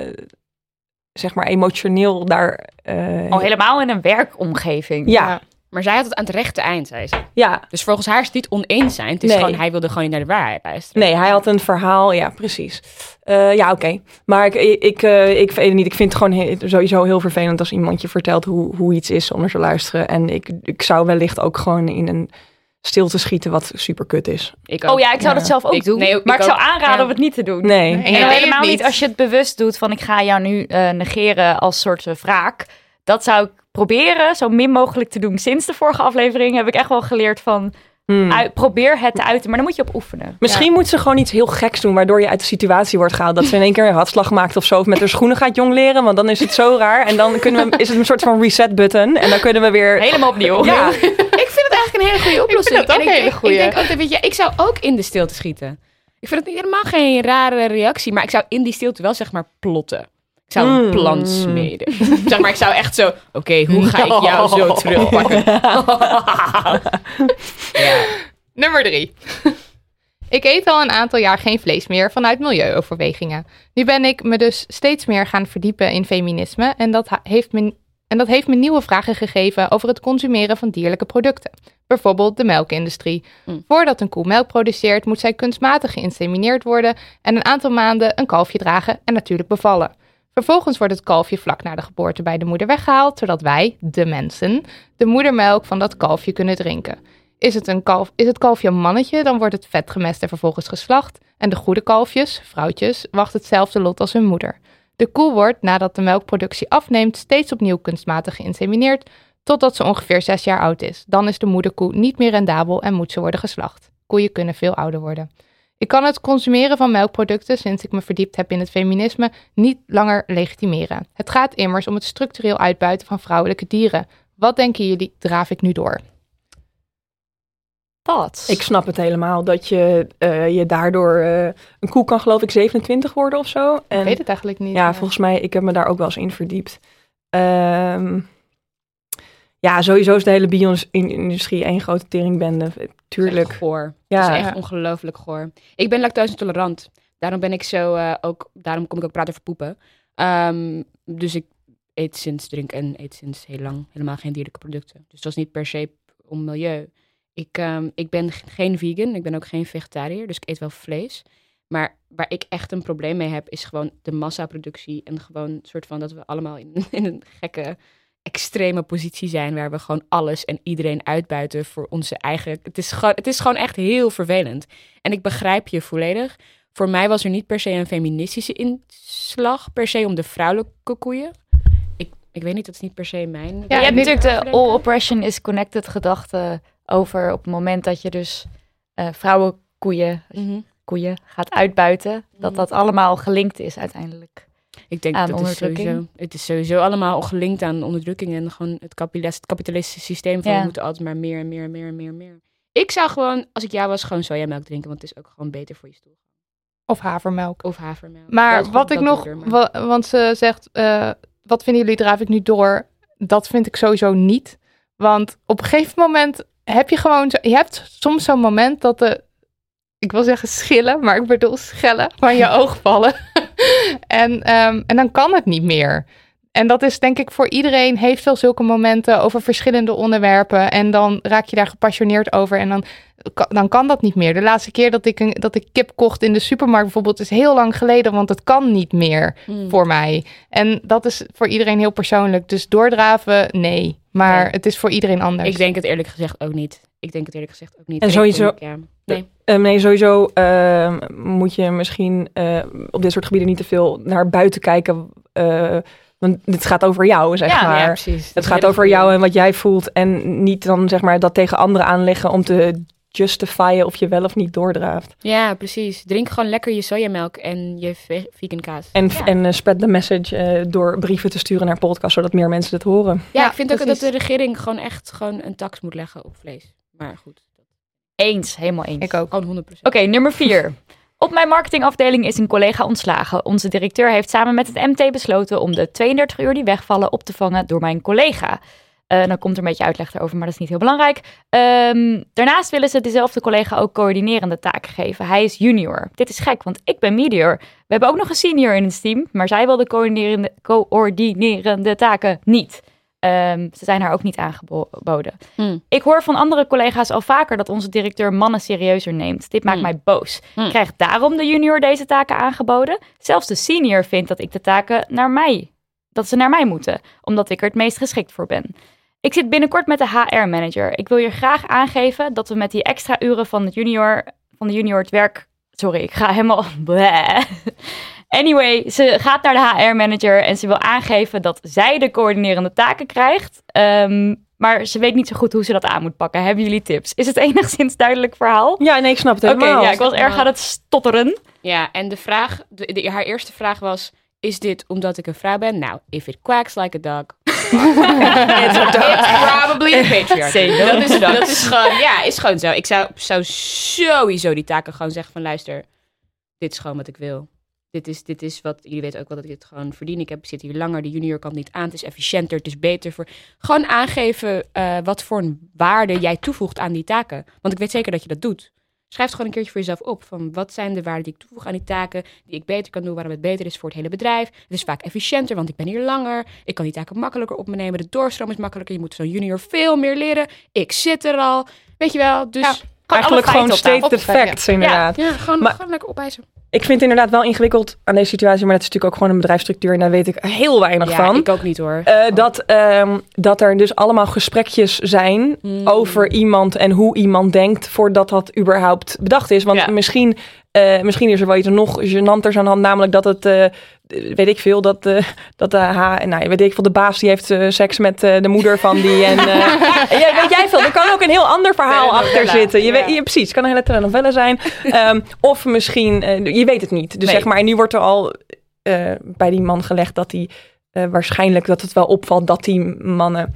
zeg maar, emotioneel daar... eh, Al helemaal in een werkomgeving. ja, Maar zij had het aan het rechte eind, zei ze. ja, Dus volgens haar is het niet oneens zijn. Het is Nee. gewoon, hij wilde gewoon niet naar de waarheid luisteren. nee, hij had een verhaal. Ja, precies. Eh, ja, oké. Maar ik, ik, eh, ik weet het niet. Ik vind het gewoon he- sowieso heel vervelend als iemand je vertelt hoe, hoe iets is zonder te luisteren. En ik, ik zou wellicht ook gewoon in een stilte schieten wat super kut is. Ik ook. Oh ja, ik zou Ja. dat zelf ook Ik- doen. nee, ik maar ik, zou ook. aanraden Ja. om het niet te doen. Nee. En helemaal niet niet. als je het bewust doet van ik ga jou nu eh, negeren als soort eh, wraak. Dat zou ik proberen zo min mogelijk te doen. Sinds de vorige aflevering heb ik echt wel geleerd van Hmm. uit- probeer het te uiten, maar dan moet je op oefenen. Misschien moet ze gewoon iets heel geks doen, waardoor je uit de situatie wordt gehaald. Dat ze in één keer een ratslag maakt of zo, of met haar schoenen gaat jong leren. Want dan is het zo raar. En dan kunnen we, is het een soort van reset button. En dan kunnen we weer... Helemaal opnieuw. Ja, eigenlijk een hele goede oplossing. dat ook En ik, een hele ik- goeie. Ik denk ook dat, weet je, ik zou ook in de stilte schieten. Ik vind het helemaal geen rare reactie, maar ik zou in die stilte wel zeg maar plotten. Ik zou een Mm. plan smeden. zeg maar, ik zou echt zo, oké, hoe ga ik jou zo terugpakken? Nummer drie. Ik eet al een aantal jaar geen vlees meer vanuit milieuoverwegingen. Nu ben ik me dus steeds meer gaan verdiepen in feminisme en dat, heeft me, en dat heeft me nieuwe vragen gegeven over het consumeren van dierlijke producten. Bijvoorbeeld de melkindustrie. Mm. Voordat een koe melk produceert, moet zij kunstmatig geïnsemineerd worden en een aantal maanden een kalfje dragen en natuurlijk bevallen. Vervolgens wordt het kalfje vlak na de geboorte bij de moeder weggehaald, zodat wij, de mensen, de moedermelk van dat kalfje kunnen drinken. Is het, een kalf, is het kalfje een mannetje, dan wordt het vet gemest en vervolgens geslacht. En de goede kalfjes, vrouwtjes, wacht hetzelfde lot als hun moeder. De koe wordt, nadat de melkproductie afneemt, steeds opnieuw kunstmatig geïnsemineerd, totdat ze ongeveer zes jaar oud is. Dan is de moederkoe niet meer rendabel en moet ze worden geslacht. Koeien kunnen veel ouder worden. Ik kan het consumeren van melkproducten, sinds ik me verdiept heb in het feminisme, niet langer legitimeren. Het gaat immers om het structureel uitbuiten van vrouwelijke dieren. Wat denken jullie, draaf ik nu door? Ik snap het helemaal. Dat je, eh, je daardoor... eh, een koe kan geloof ik 27 worden of zo. En Ik weet het eigenlijk niet. Ja, volgens mij, ik heb me daar ook wel eens in verdiept. Ehm, ja, sowieso is de hele bio-industrie één grote teringbende. Tuurlijk. Goor. Ja. Het is echt ongelooflijk goor. Ik ben lactose intolerant. Daarom ben ik zo eh, ook, daarom kom ik ook praten over poepen. Ehm, dus ik eet sinds, drink en eet sinds heel lang helemaal geen dierlijke producten. Dus dat is niet per se om milieu. Ik, ehm, ik ben geen vegan, ik ben ook geen vegetariër, dus ik eet wel vlees. Maar waar ik echt een probleem mee heb, is gewoon de massaproductie. En gewoon een soort van dat we allemaal in, in een gekke, extreme positie zijn. Waar we gewoon alles en iedereen uitbuiten voor onze eigen. Het is gewoon, het is gewoon echt heel vervelend. En ik begrijp je volledig. Voor mij was er niet per se een feministische inslag, per se om de vrouwelijke koeien. Ik, ik weet niet, dat is niet per se mijn. Ja, je hebt natuurlijk de all oppression is connected gedachte over op het moment dat je dus eh vrouwenkoeien Mhm. koeien gaat uitbuiten, dat Mhm. dat allemaal gelinkt is uiteindelijk. Ik denk aan dat het sowieso, het is sowieso allemaal gelinkt aan onderdrukking en gewoon het, kapitalis- het kapitalistische systeem van Ja. we moeten altijd maar meer en meer en meer en meer en meer. Ik zou gewoon, als ik jou was, gewoon sojamelk drinken, want het is ook gewoon beter voor je stoel. Of havermelk. Of havermelk. Maar wat ik nog, wa- want ze zegt, eh, wat vinden jullie, draaf ik nu door? Dat vind ik sowieso niet. Want op een gegeven moment heb je gewoon, zo, je hebt soms zo'n moment dat de, ik wil zeggen schillen, maar ik bedoel schellen van je oog vallen. en, ehm, en dan kan het niet meer. En dat is denk ik voor iedereen heeft wel zulke momenten over verschillende onderwerpen. En dan raak je daar gepassioneerd over en dan, dan kan dat niet meer. De laatste keer dat ik, een, dat ik kip kocht in de supermarkt bijvoorbeeld is heel lang geleden, want het kan niet meer Hmm. voor mij. En dat is voor iedereen heel persoonlijk. Dus doordraven, nee. Maar Nee. het is voor iedereen anders. Ik denk het eerlijk gezegd ook niet. Ik denk het eerlijk gezegd ook niet. En sowieso- ja. Nee. Ehm, nee, sowieso ehm, moet je misschien eh, op dit soort gebieden niet te veel naar buiten kijken. eh, want dit gaat over jou, zeg Ja, maar. Ja, precies. Het gaat over goed. jou en wat jij voelt. En niet dan zeg maar dat tegen anderen aanleggen om te justifyen of je wel of niet doordraaft. Ja, precies. Drink gewoon lekker je sojamelk en je ve- vegan kaas. En, Ja. en eh, spread the message eh, door brieven te sturen naar podcasts, zodat meer mensen het horen. Ja, Ja, ik vind ook dat de regering gewoon echt gewoon een tax moet leggen op vlees. Maar goed, Eens, helemaal eens. Ik ook. gewoon 100%. Oké, nummer vier. Op mijn marketingafdeling is een collega ontslagen. Onze directeur heeft samen met het MT besloten om de 32 uur die wegvallen op te vangen door mijn collega. Eh, dan komt er een beetje uitleg erover, maar dat is niet heel belangrijk. Ehm, daarnaast willen ze dezelfde collega ook coördinerende taken geven. Hij is junior. Dit is gek, want ik ben meteor. We hebben ook nog een senior in het team, maar zij wil de coördinerende, coördinerende taken niet. Ehm, ze zijn haar ook niet aangeboden. Hmm. Ik hoor van andere collega's al vaker dat onze directeur mannen serieuzer neemt. Dit maakt Hmm. mij boos. Hmm. Krijgt daarom de junior deze taken aangeboden? Zelfs de senior vindt dat ik de taken naar mij, dat ze naar mij moeten, omdat ik er het meest geschikt voor ben. Ik zit binnenkort met de HR-manager. Ik wil je graag aangeven dat we met die extra uren van, het junior, van de junior het werk. Sorry, ik ga helemaal. Bleh. Anyway, ze gaat naar de HR-manager en ze wil aangeven dat zij de coördinerende taken krijgt. Ehm, maar ze weet niet zo goed hoe ze dat aan moet pakken. Hebben jullie tips? Is het enigszins duidelijk verhaal? Ja, nee, ik snap het Oké, helemaal. ja, ik was erg aan het stotteren. Ja, en de vraag, de, de- haar eerste vraag was, is dit omdat ik een vrouw ben? Nou, if it quacks like a dog. it's, probably a patriarchy. Dat is, dat gewoon, ja, is gewoon zo. Ik zou, zou sowieso die taken gewoon zeggen van, luister, dit is gewoon wat ik wil. Dit is, dit is wat, jullie weten ook wel dat ik dit gewoon verdien. Ik heb, ik zit hier langer, de junior kan niet aan. Het is efficiënter, het is beter voor... Gewoon aangeven eh, wat voor een waarde jij toevoegt aan die taken. Want ik weet zeker dat je dat doet. Schrijf het gewoon een keertje voor jezelf op. Van wat zijn de waarden die ik toevoeg aan die taken, die ik beter kan doen, waarom het beter is voor het hele bedrijf. Het is vaak efficiënter, want ik ben hier langer. Ik kan die taken makkelijker op me nemen. De doorstroom is makkelijker. Je moet zo'n junior veel meer leren. Ik zit er al. Weet je wel, dus... Ja. Ja, Eigenlijk gewoon the tafel. facts, inderdaad. gewoon, Maar- gewoon lekker opeisen. Ik vind het inderdaad wel ingewikkeld aan deze situatie, maar dat is natuurlijk ook gewoon een bedrijfsstructuur en daar weet ik heel weinig Ja, van. ik ook niet hoor. Eh, dat, ehm, dat er dus allemaal gesprekjes zijn Mm. over iemand en hoe iemand denkt voordat dat überhaupt bedacht is. Want Ja. misschien, eh, misschien is er wel iets nog gênanters aan de hand, namelijk dat het, eh, weet ik veel, dat, eh, dat de, H, nou, weet ik veel, de baas die heeft seks met de moeder van die. En, ja, weet jij veel, er kan ook een heel ander verhaal achter zitten. Je ja. weet, ja, precies, het kan een hele telenovelle zijn. Ehm, of misschien, je weet het niet. Dus Nee. zeg maar, en nu wordt er al bij die man gelegd dat hij waarschijnlijk dat het wel opvalt dat die mannen.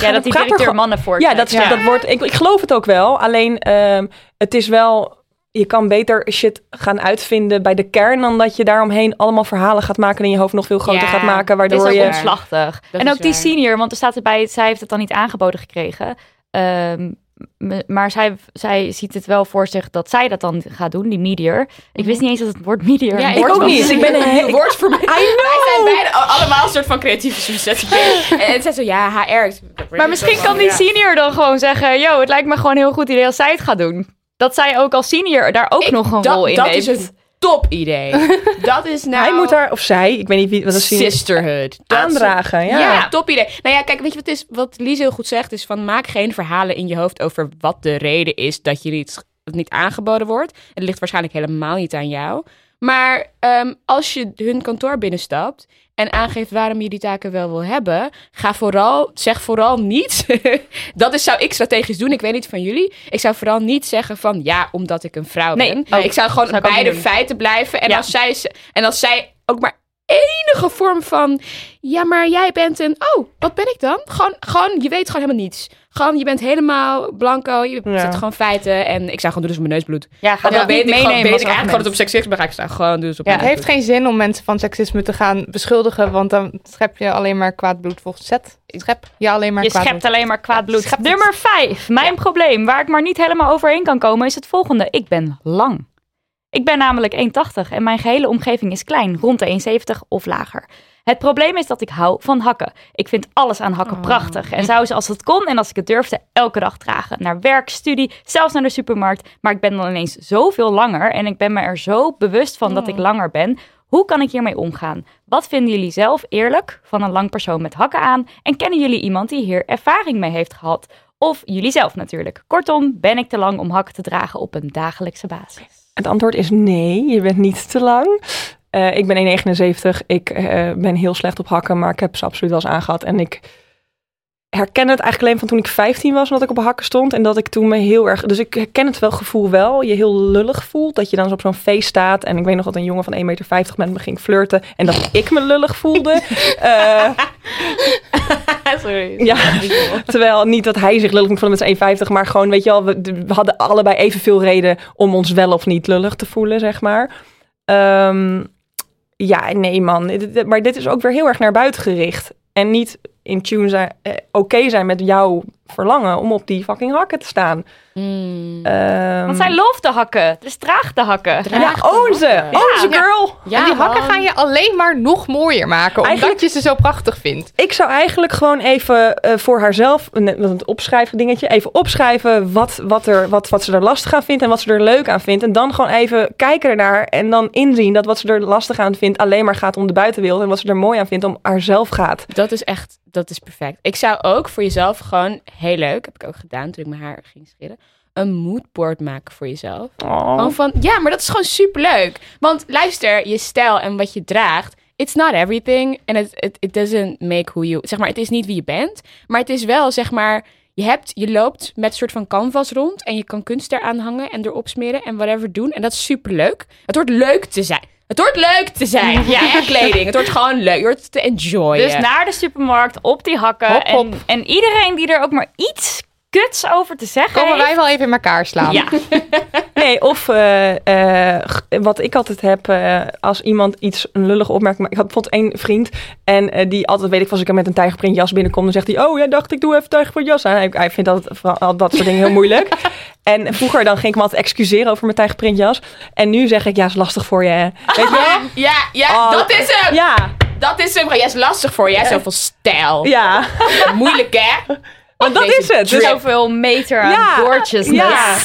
Ja, dat die directeur mannen voor. Ja, dat, is- Ja. dat wordt. Ik, ik geloof het ook wel. Alleen ehm, het is wel je kan beter shit gaan uitvinden bij de kern dan dat je daaromheen allemaal verhalen gaat maken en in je hoofd nog veel groter Ja, gaat maken, Het is waardoor ook je... Dat en ook die waar. senior, want er staat erbij, zij heeft het dan niet aangeboden gekregen. Ehm, maar zij, zij ziet het wel voor zich dat zij dat dan gaat doen, die meteor. Ik wist niet eens dat het woord meteor Ja, ik ook was. niet. Ik ben een woord voor mij. Wij zijn beide allemaal een soort van creatieve sollicitatie. en het zei zo, ja, HR. Maar misschien kan die senior dan gewoon zeggen, yo, het lijkt me gewoon een heel goed idee als zij het gaat doen. Dat zij ook als senior daar ook Ik- nog een dat- rol in dat heeft. is een top idee. dat is nou... Hij moet daar, of zij, ik weet niet wie, wat is Sisterhood. Aandragen. Ja. Ja. top idee. Nou ja, kijk, weet je wat, is, wat Lies heel goed zegt? Is van maak geen verhalen in je hoofd over wat de reden is dat je niet, het niet aangeboden wordt. Het ligt waarschijnlijk helemaal niet aan jou. Maar ehm, als je hun kantoor binnenstapt en aangeeft waarom je die taken wel wil hebben, ga vooral, zeg vooral niet. dat is, zou ik strategisch doen. Ik weet niet van jullie. Ik zou vooral niet zeggen van ja, omdat ik een vrouw Nee, ben. ook. ik zou gewoon Zou bij de feiten blijven. En, Ja. als zij, en als zij ook maar enige vorm van ja, maar jij bent een. Oh, wat ben ik dan? Gewoon, gewoon je weet gewoon helemaal niets. Gewoon, je bent helemaal blanco. Je Ja. zet gewoon feiten. En ik zou gewoon doen dus mijn neus bloed. Ja, ga dat weet gewoon, meenemen weet ik eigenlijk gewoon dat het op seksisme ga ik staan. Gewoon dus op Ja, Het heeft geen zin om mensen van seksisme te gaan beschuldigen, want dan schep je alleen maar kwaad bloed volgens zet. Schep je alleen maar Je kwaad schept bloed. alleen maar kwaad bloed. Nummer 5. Mijn probleem, waar ik maar niet helemaal overheen kan komen, is het volgende. Ik ben lang. Ik ben namelijk 1,80 en mijn gehele omgeving is klein, rond de 1,70 of lager. Het probleem is dat ik hou van hakken. Ik vind alles aan hakken prachtig en zou ze als het kon en als ik het durfde elke dag dragen. Naar werk, studie, zelfs naar de supermarkt. Maar ik ben dan ineens zoveel langer en ik ben me er zo bewust van dat ik langer ben. Hoe kan ik hiermee omgaan? Wat vinden jullie zelf eerlijk van een lang persoon met hakken aan? En kennen jullie iemand die hier ervaring mee heeft gehad? Of jullie zelf natuurlijk. Kortom, ben ik te lang om hakken te dragen op een dagelijkse basis? Het antwoord is nee, je bent niet te lang. Eh, ik ben 1,79. Ik eh, ben heel slecht op hakken, maar ik heb ze absoluut wel eens aangehad. En ik herken het eigenlijk alleen van toen ik 15 was, omdat ik op hakken stond. En dat ik toen me heel erg... Dus ik herken het wel gevoel wel, je heel lullig voelt. Dat je dan op zo'n feest staat. En ik weet nog dat een jongen van 1,50 meter met me ging flirten. En dat ik me lullig voelde. Eh, Sorry. ja, terwijl niet dat hij zich lullig moet voelen met zijn 1,50, maar gewoon, weet je wel, we, we hadden allebei evenveel reden om ons wel of niet lullig te voelen, zeg maar. Ehm, ja, nee man, maar dit is ook weer heel erg naar buiten gericht. En niet in tune zijn, eh, oké zijn met jouw verlangen om op die fucking hakken te staan. Hmm. Ehm, Want zij looft de hakken, dus draag de hakken. ja, Draag de own ze, hakken. own ze Ja. girl. Ja, en die hakken gaan je alleen maar nog mooier maken, omdat Eigenlijk- je ze zo prachtig vindt. Ik zou eigenlijk gewoon even eh, voor haarzelf, net met het opschrijven dingetje, even opschrijven wat, wat, er, wat, wat ze er lastig aan vindt en wat ze er leuk aan vindt. En dan gewoon even kijken ernaar en dan inzien dat wat ze er lastig aan vindt alleen maar gaat om de buitenwereld. En wat ze er mooi aan vindt om haarzelf gaat. Dat is echt, dat is perfect. Ik zou ook voor jezelf gewoon, heel leuk, heb ik ook gedaan toen ik mijn haar ging scheren, een moodboard maken voor jezelf. Oh. Gewoon van, ja, maar dat is gewoon superleuk. Want luister, je stijl en wat je draagt, it's not everything. En it, it, it doesn't make who you... Zeg maar, het is niet wie je bent. Maar het is wel, zeg maar... Je, hebt, je loopt met een soort van canvas rond en je kan kunst eraan hangen en erop smeren en whatever doen. En dat is superleuk. Het wordt leuk te zijn. Het wordt leuk te zijn. Ja, en kleding. Het wordt gewoon leuk. Je wordt te enjoyen. Dus naar de supermarkt, op die hakken. Hop, hop. En, en iedereen die er ook maar iets kuts over te zeggen Komen wij wel even in elkaar slaan. Ja, Nee, of eh, eh, wat ik altijd heb, eh, als iemand iets een lullige opmerking maakt. Ik had bijvoorbeeld één vriend en die altijd, weet ik, als ik er met een tijgerprint jas binnenkom, dan zegt hij, oh, jij dacht ik doe even tijgerprint jas aan. Hij, hij vindt dat, dat soort dingen heel moeilijk. En vroeger dan ging ik me altijd excuseren over mijn tijgerprint jas. En nu zeg ik, ja, is lastig voor je, hè. Weet je? Ja, ja, Oh, dat is hem. Ja, Dat is hem. Jij is lastig voor je. Jij hebt zoveel stijl. ja, Moeilijk, hè? Want dat is het. Dus, zoveel meter aan Ja, gorgeousness. ja.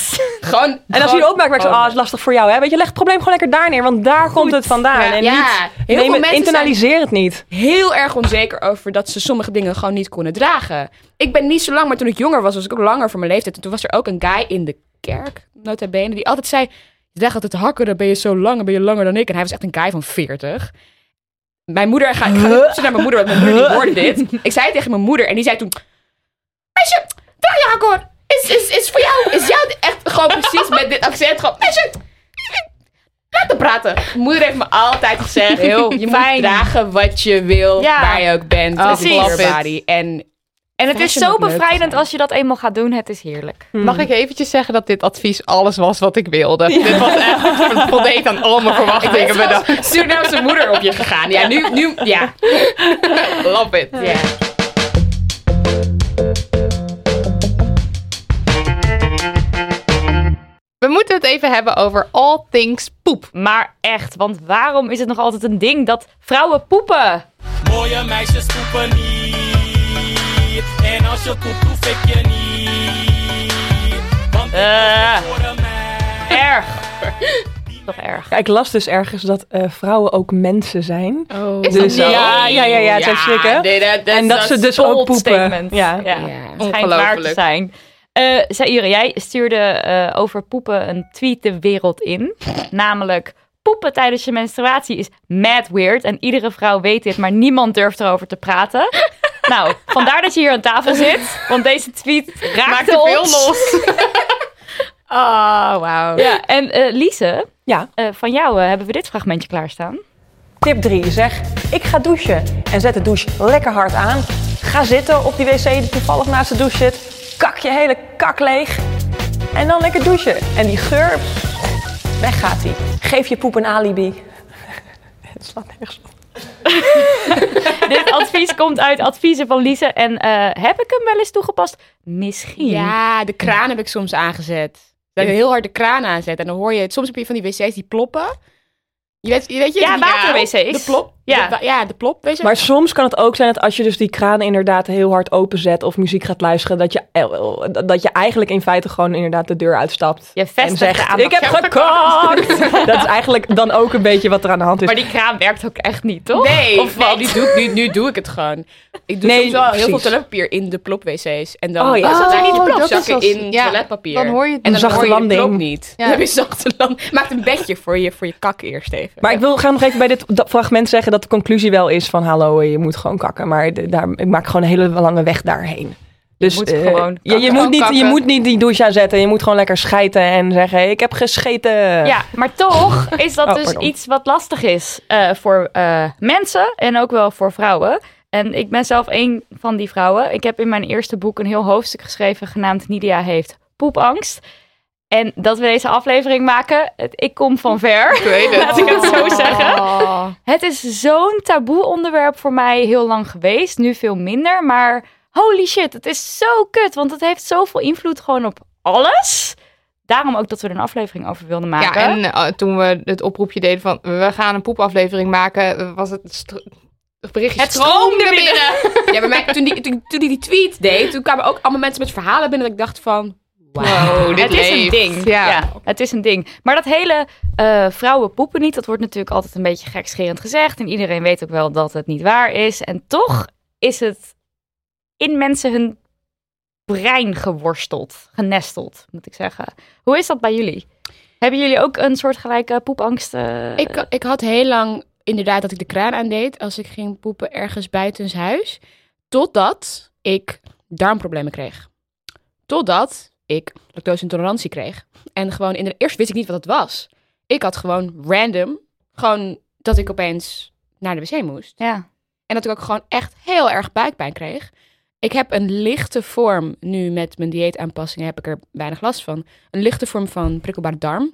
Gewoon. en als je gewoon- je opmerkt, merk je, oh, is lastig voor jou, hè. Weet je, leg het probleem gewoon lekker daar neer, want daar komt het vandaan. En Ja, niet, heel veel internaliseer het niet. heel erg onzeker over dat ze sommige dingen gewoon niet konden dragen. Ik ben niet zo lang, maar toen ik jonger was, was ik ook langer voor mijn leeftijd. En toen was er ook een guy in de kerk, nota bene, die altijd zei... Je draagt altijd hakken, dan ben je zo lang, dan ben je langer dan ik. En hij was echt een guy van 40. Mijn moeder, ik ga, ik ga naar mijn moeder, want mijn moeder die hoorde dit. Ik zei het tegen mijn moeder en die zei toen... Meisje, draag je hoor. Is, is, is voor jou, is jou echt gewoon precies met dit accent gewoon... Meisje, laat hem praten. Mijn moeder heeft me altijd gezegd... Heel je fijn. moet dragen wat je wil, Ja. waar je ook bent. Oh, body. En, En het is zo bevrijdend zijn. als je dat eenmaal gaat doen. Het is heerlijk. Mag ik eventjes zeggen dat dit advies alles was wat ik wilde? Dit was echt het voldeed aan al mijn verwachtingen. bedacht. Surinaamse moeder op je gegaan. Ja, nu, nu, ja. Love it. ja. We moeten het even hebben over all things poep. Maar echt, want waarom is het nog altijd een ding dat vrouwen poepen? Mooie meisjes poepen niet. En als je poept, hoef ik je niet. Want Eh. meid. Erg. Toch erg. Ja, ik las dus ergens dat eh, vrouwen ook mensen zijn. Oh. Is Dus dat zo? ja, ja, ja, ja, het heeft schrikken. nee, dat- dat- en dat ze is dus ook poepen. statement. Ja. ja. Ja. Het schijnt waar te Ongelooflijk. zijn. Eh Saïre, jij stuurde eh, over poepen een tweet de wereld in. Namelijk, poepen tijdens je menstruatie is mad weird. En iedere vrouw weet dit, maar niemand durft erover te praten. nou, vandaar dat je hier aan tafel zit. Want deze tweet raakte Maakt er veel ons. los. Oh, wauw. Ja, en eh Lise, Ja. eh, van jou hebben we dit fragmentje klaarstaan. Tip 3. Zeg, ik ga douchen. En zet de douche lekker hard aan. Ga zitten op die wc die toevallig naast de douche zit. Kak je hele kak leeg. En dan lekker douchen. En die geur, weg gaat die. Geef je poep een alibi. Het slaat nergens op. Dit advies komt uit adviezen van Lise. En eh, heb ik hem wel eens toegepast? Misschien. Ja, de kraan heb ik soms aangezet. Dat ik heel hard de kraan aanzet. En dan hoor je het. Soms heb je van die wc's die ploppen. Je weet, je weet je, Ja, water-wc's. De plop. Ja. De, ja, de plop. Weet je? Maar soms kan het ook zijn dat als je dus die kraan inderdaad heel hard openzet of muziek gaat luisteren, dat je, eh, dat je eigenlijk in feite gewoon inderdaad de deur uitstapt. Je en vestigt zegt, ik heb gekakt. dat is eigenlijk dan ook een beetje wat er aan de hand is. Maar die kraan werkt ook echt niet, toch? Nee, Of nee nu, doe, ik- nu, nu doe ik het gewoon. Ik doe Nee, soms wel heel veel toiletpapier in de plop-wc's. En dan Oh, ja. zat er niet de Oh, plop dat is zakken als- in ja, toiletpapier. dan hoor je het en dan Zachte hoor je de plop landing. niet. Ja. Dan heb je zachte land. Maak een bedje voor je, voor je kak eerst even. Maar ik wil graag nog even bij dit fragment zeggen dat de conclusie wel is van hallo, je moet gewoon kakken. Maar de- daar, ik maak gewoon een hele lange weg daarheen. Dus moet eh, gewoon je, moet niet, je moet niet die douche aanzetten. Je moet gewoon lekker schijten en zeggen ik heb gescheten. Ja, maar toch is dat Oh, dus pardon. iets wat lastig is eh, voor eh, mensen en ook wel voor vrouwen. En ik ben zelf een van die vrouwen. Ik heb in mijn eerste boek een heel hoofdstuk geschreven genaamd Nidia heeft poepangst. En dat we deze aflevering maken, het, ik kom van ver. Ik weet het. Laat ik het zo zeggen. Oh. Het is zo'n taboe onderwerp voor mij heel lang geweest. Nu veel minder. Maar holy shit, het is zo kut. Want het heeft zoveel invloed gewoon op alles. Daarom ook dat we er een aflevering over wilden maken. Ja, en eh, toen we het oproepje deden van we gaan een poepaflevering maken, eh, was het berichtje Het stroomde Ja, bij mij, toen die, toen, toen die die tweet deed, toen kwamen ook allemaal mensen met verhalen binnen dat ik dacht van... Wauw. Wow, dit het is een ding. Ja. Ja. het is een ding. Maar dat hele eh, vrouwen poepen niet, dat wordt natuurlijk altijd een beetje gekscherend gezegd. En iedereen weet ook wel dat het niet waar is. En toch is het in mensen hun brein geworsteld, genesteld, moet ik zeggen. Hoe is dat bij jullie? Hebben jullie ook een soortgelijke poepangst? eh? Ik, ik had heel lang inderdaad dat ik de kraan aandeed als ik ging poepen ergens buitenshuis. Totdat ik darmproblemen kreeg. Totdat ik lactose-intolerantie kreeg. En gewoon in de eerst wist ik niet wat het was. Ik had gewoon random, gewoon dat ik opeens naar de wc moest. Ja. En dat ik ook gewoon echt heel erg buikpijn kreeg. Ik heb een lichte vorm, nu met mijn dieetaanpassingen heb ik er weinig last van. Een lichte vorm van prikkelbare darm.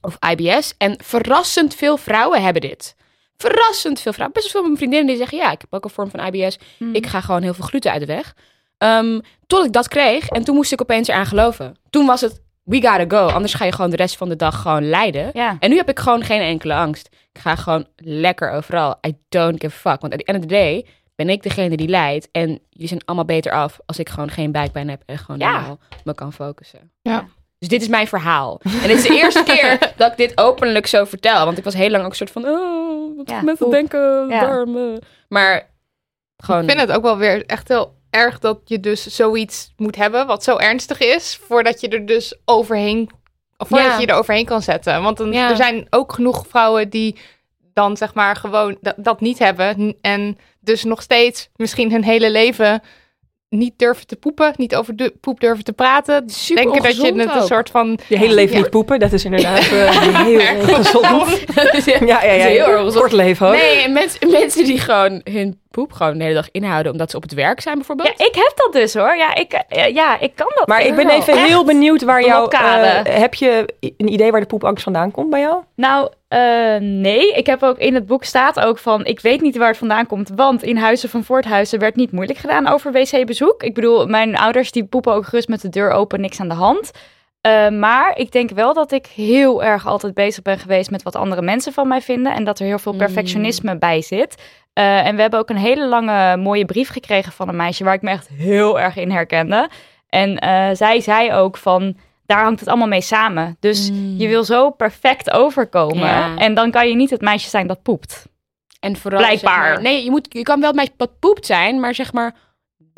Of IBS. En verrassend veel vrouwen hebben dit. Verrassend veel vrouwen. Best wel veel van mijn vriendinnen die zeggen, ja, ik heb ook een vorm van IBS. Ik ga gewoon heel veel gluten uit de weg. Ehm, tot ik dat kreeg. En toen moest ik opeens eraan geloven. Toen was het, we gotta go. Anders ga je gewoon de rest van de dag gewoon lijden. Ja. En nu heb ik gewoon geen enkele angst. Ik ga gewoon lekker overal. I don't give a fuck. Want at the end of the day ben ik degene die lijdt. En jullie zijn allemaal beter af als ik gewoon geen buikpijn heb en gewoon Ja. normaal me kan focussen. Ja. Dus dit is mijn verhaal. En dit is de eerste keer dat ik dit openlijk zo vertel. Want ik was heel lang ook een soort van, oh, wat Ja, mensen denken, Ja. darmen. Maar gewoon... Ik vind het ook wel weer echt heel erg dat je dus zoiets moet hebben wat zo ernstig is, voordat je er dus overheen, of voordat Ja. je er overheen kan zetten. Want dan, Ja. er zijn ook genoeg vrouwen die dan zeg maar gewoon dat, dat niet hebben en dus nog steeds misschien hun hele leven niet durven te poepen, niet over de poep durven te praten. Super Denken dat je het een soort van Je hele leven Ja. niet poepen, dat is inderdaad eh, heel gezond. Ja, ja, ja. heel erg gezond. Kort leven hoor. Nee, en mensen, mensen die gewoon hun poep gewoon de hele dag inhouden omdat ze op het werk zijn bijvoorbeeld. Ja, ik heb dat dus hoor. Ja, ik, eh, ja, ik kan dat. Maar ik ben even Echt. heel benieuwd waar jouw... Blokkade. eh, heb je een idee waar de poepangst vandaan komt bij jou? Nou, eh, nee. Ik heb ook in het boek staat ook van, ik weet niet waar het vandaan komt, want in Huizen van Voorthuizen werd niet moeilijk gedaan over wc-bezoek. Ik bedoel, mijn ouders die poepen ook gerust met de deur open, niks aan de hand. Eh, maar ik denk wel dat ik heel erg altijd bezig ben geweest met wat andere mensen van mij vinden. En dat er heel veel Mm. perfectionisme bij zit. Eh, en we hebben ook een hele lange mooie brief gekregen van een meisje waar ik me echt heel erg in herkende. En eh, zij zei ook van, daar hangt het allemaal mee samen. Dus je wil zo perfect overkomen. Mm. Ja. En dan kan je niet het meisje zijn dat poept. En vooral Blijkbaar. zeg maar- nee, je, moet, je kan wel het meisje wat poept zijn, maar zeg maar.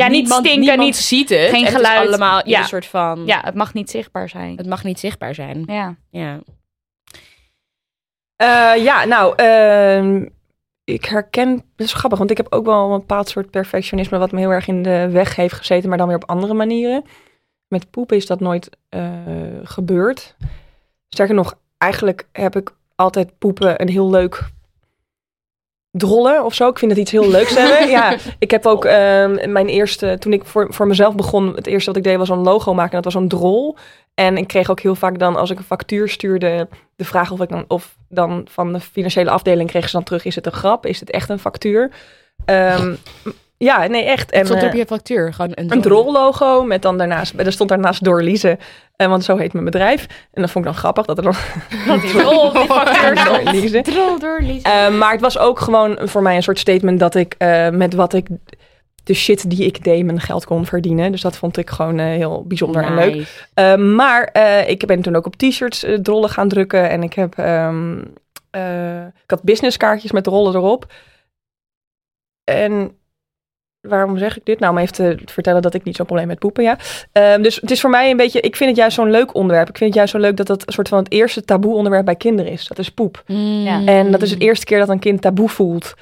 Ja, niet niemand- stinken, niet- ziet het. geen Het geluid. allemaal Ja. een soort van. Ja, het mag niet zichtbaar zijn. Het mag niet zichtbaar zijn. Ja. Ja. Eh, ja, nou, ehm, ik herken, dat is grappig, want ik heb ook wel een bepaald soort perfectionisme wat me heel erg in de weg heeft gezeten, maar dan weer op andere manieren. Met poepen is dat nooit eh, gebeurd. Sterker nog, eigenlijk heb ik altijd poepen een heel leuk drollen of zo. Ik vind het iets heel leuks hebben. Ja, ik heb ook ehm, mijn eerste, toen ik voor, voor mezelf begon, het eerste wat ik deed was een logo maken. En dat was een drol. En ik kreeg ook heel vaak dan, als ik een factuur stuurde, de vraag of ik dan, of dan van de financiële afdeling kregen ze dan terug, is het een grap? Is het echt een factuur? Ehm, ja, nee, echt. En, stond er op eh, je factuur gewoon een, een drollogo met dan daarnaast, er stond daarnaast door Lize, eh, want zo heet mijn bedrijf. En dat vond ik dan grappig dat er dan door. Lize. Drol door Lise. Eh, maar het was ook gewoon voor mij een soort statement dat ik eh, met wat ik, de shit die ik deed, mijn geld kon verdienen. Dus dat vond ik gewoon eh, heel bijzonder en leuk. Maar ik ben toen ook op t-shirts drollen gaan drukken. En ik heb, ehm, eh, ik had businesskaartjes met rollen erop. En waarom zeg ik dit? Nou, om even te vertellen dat ik niet zo'n probleem met poepen, ja. Ehm, dus het is voor mij een beetje, ik vind het juist zo'n leuk onderwerp. Ik vind het juist zo leuk dat dat een soort van het eerste taboe onderwerp bij kinderen is. Dat is poep. Ja. En dat is het eerste keer dat een kind taboe voelt.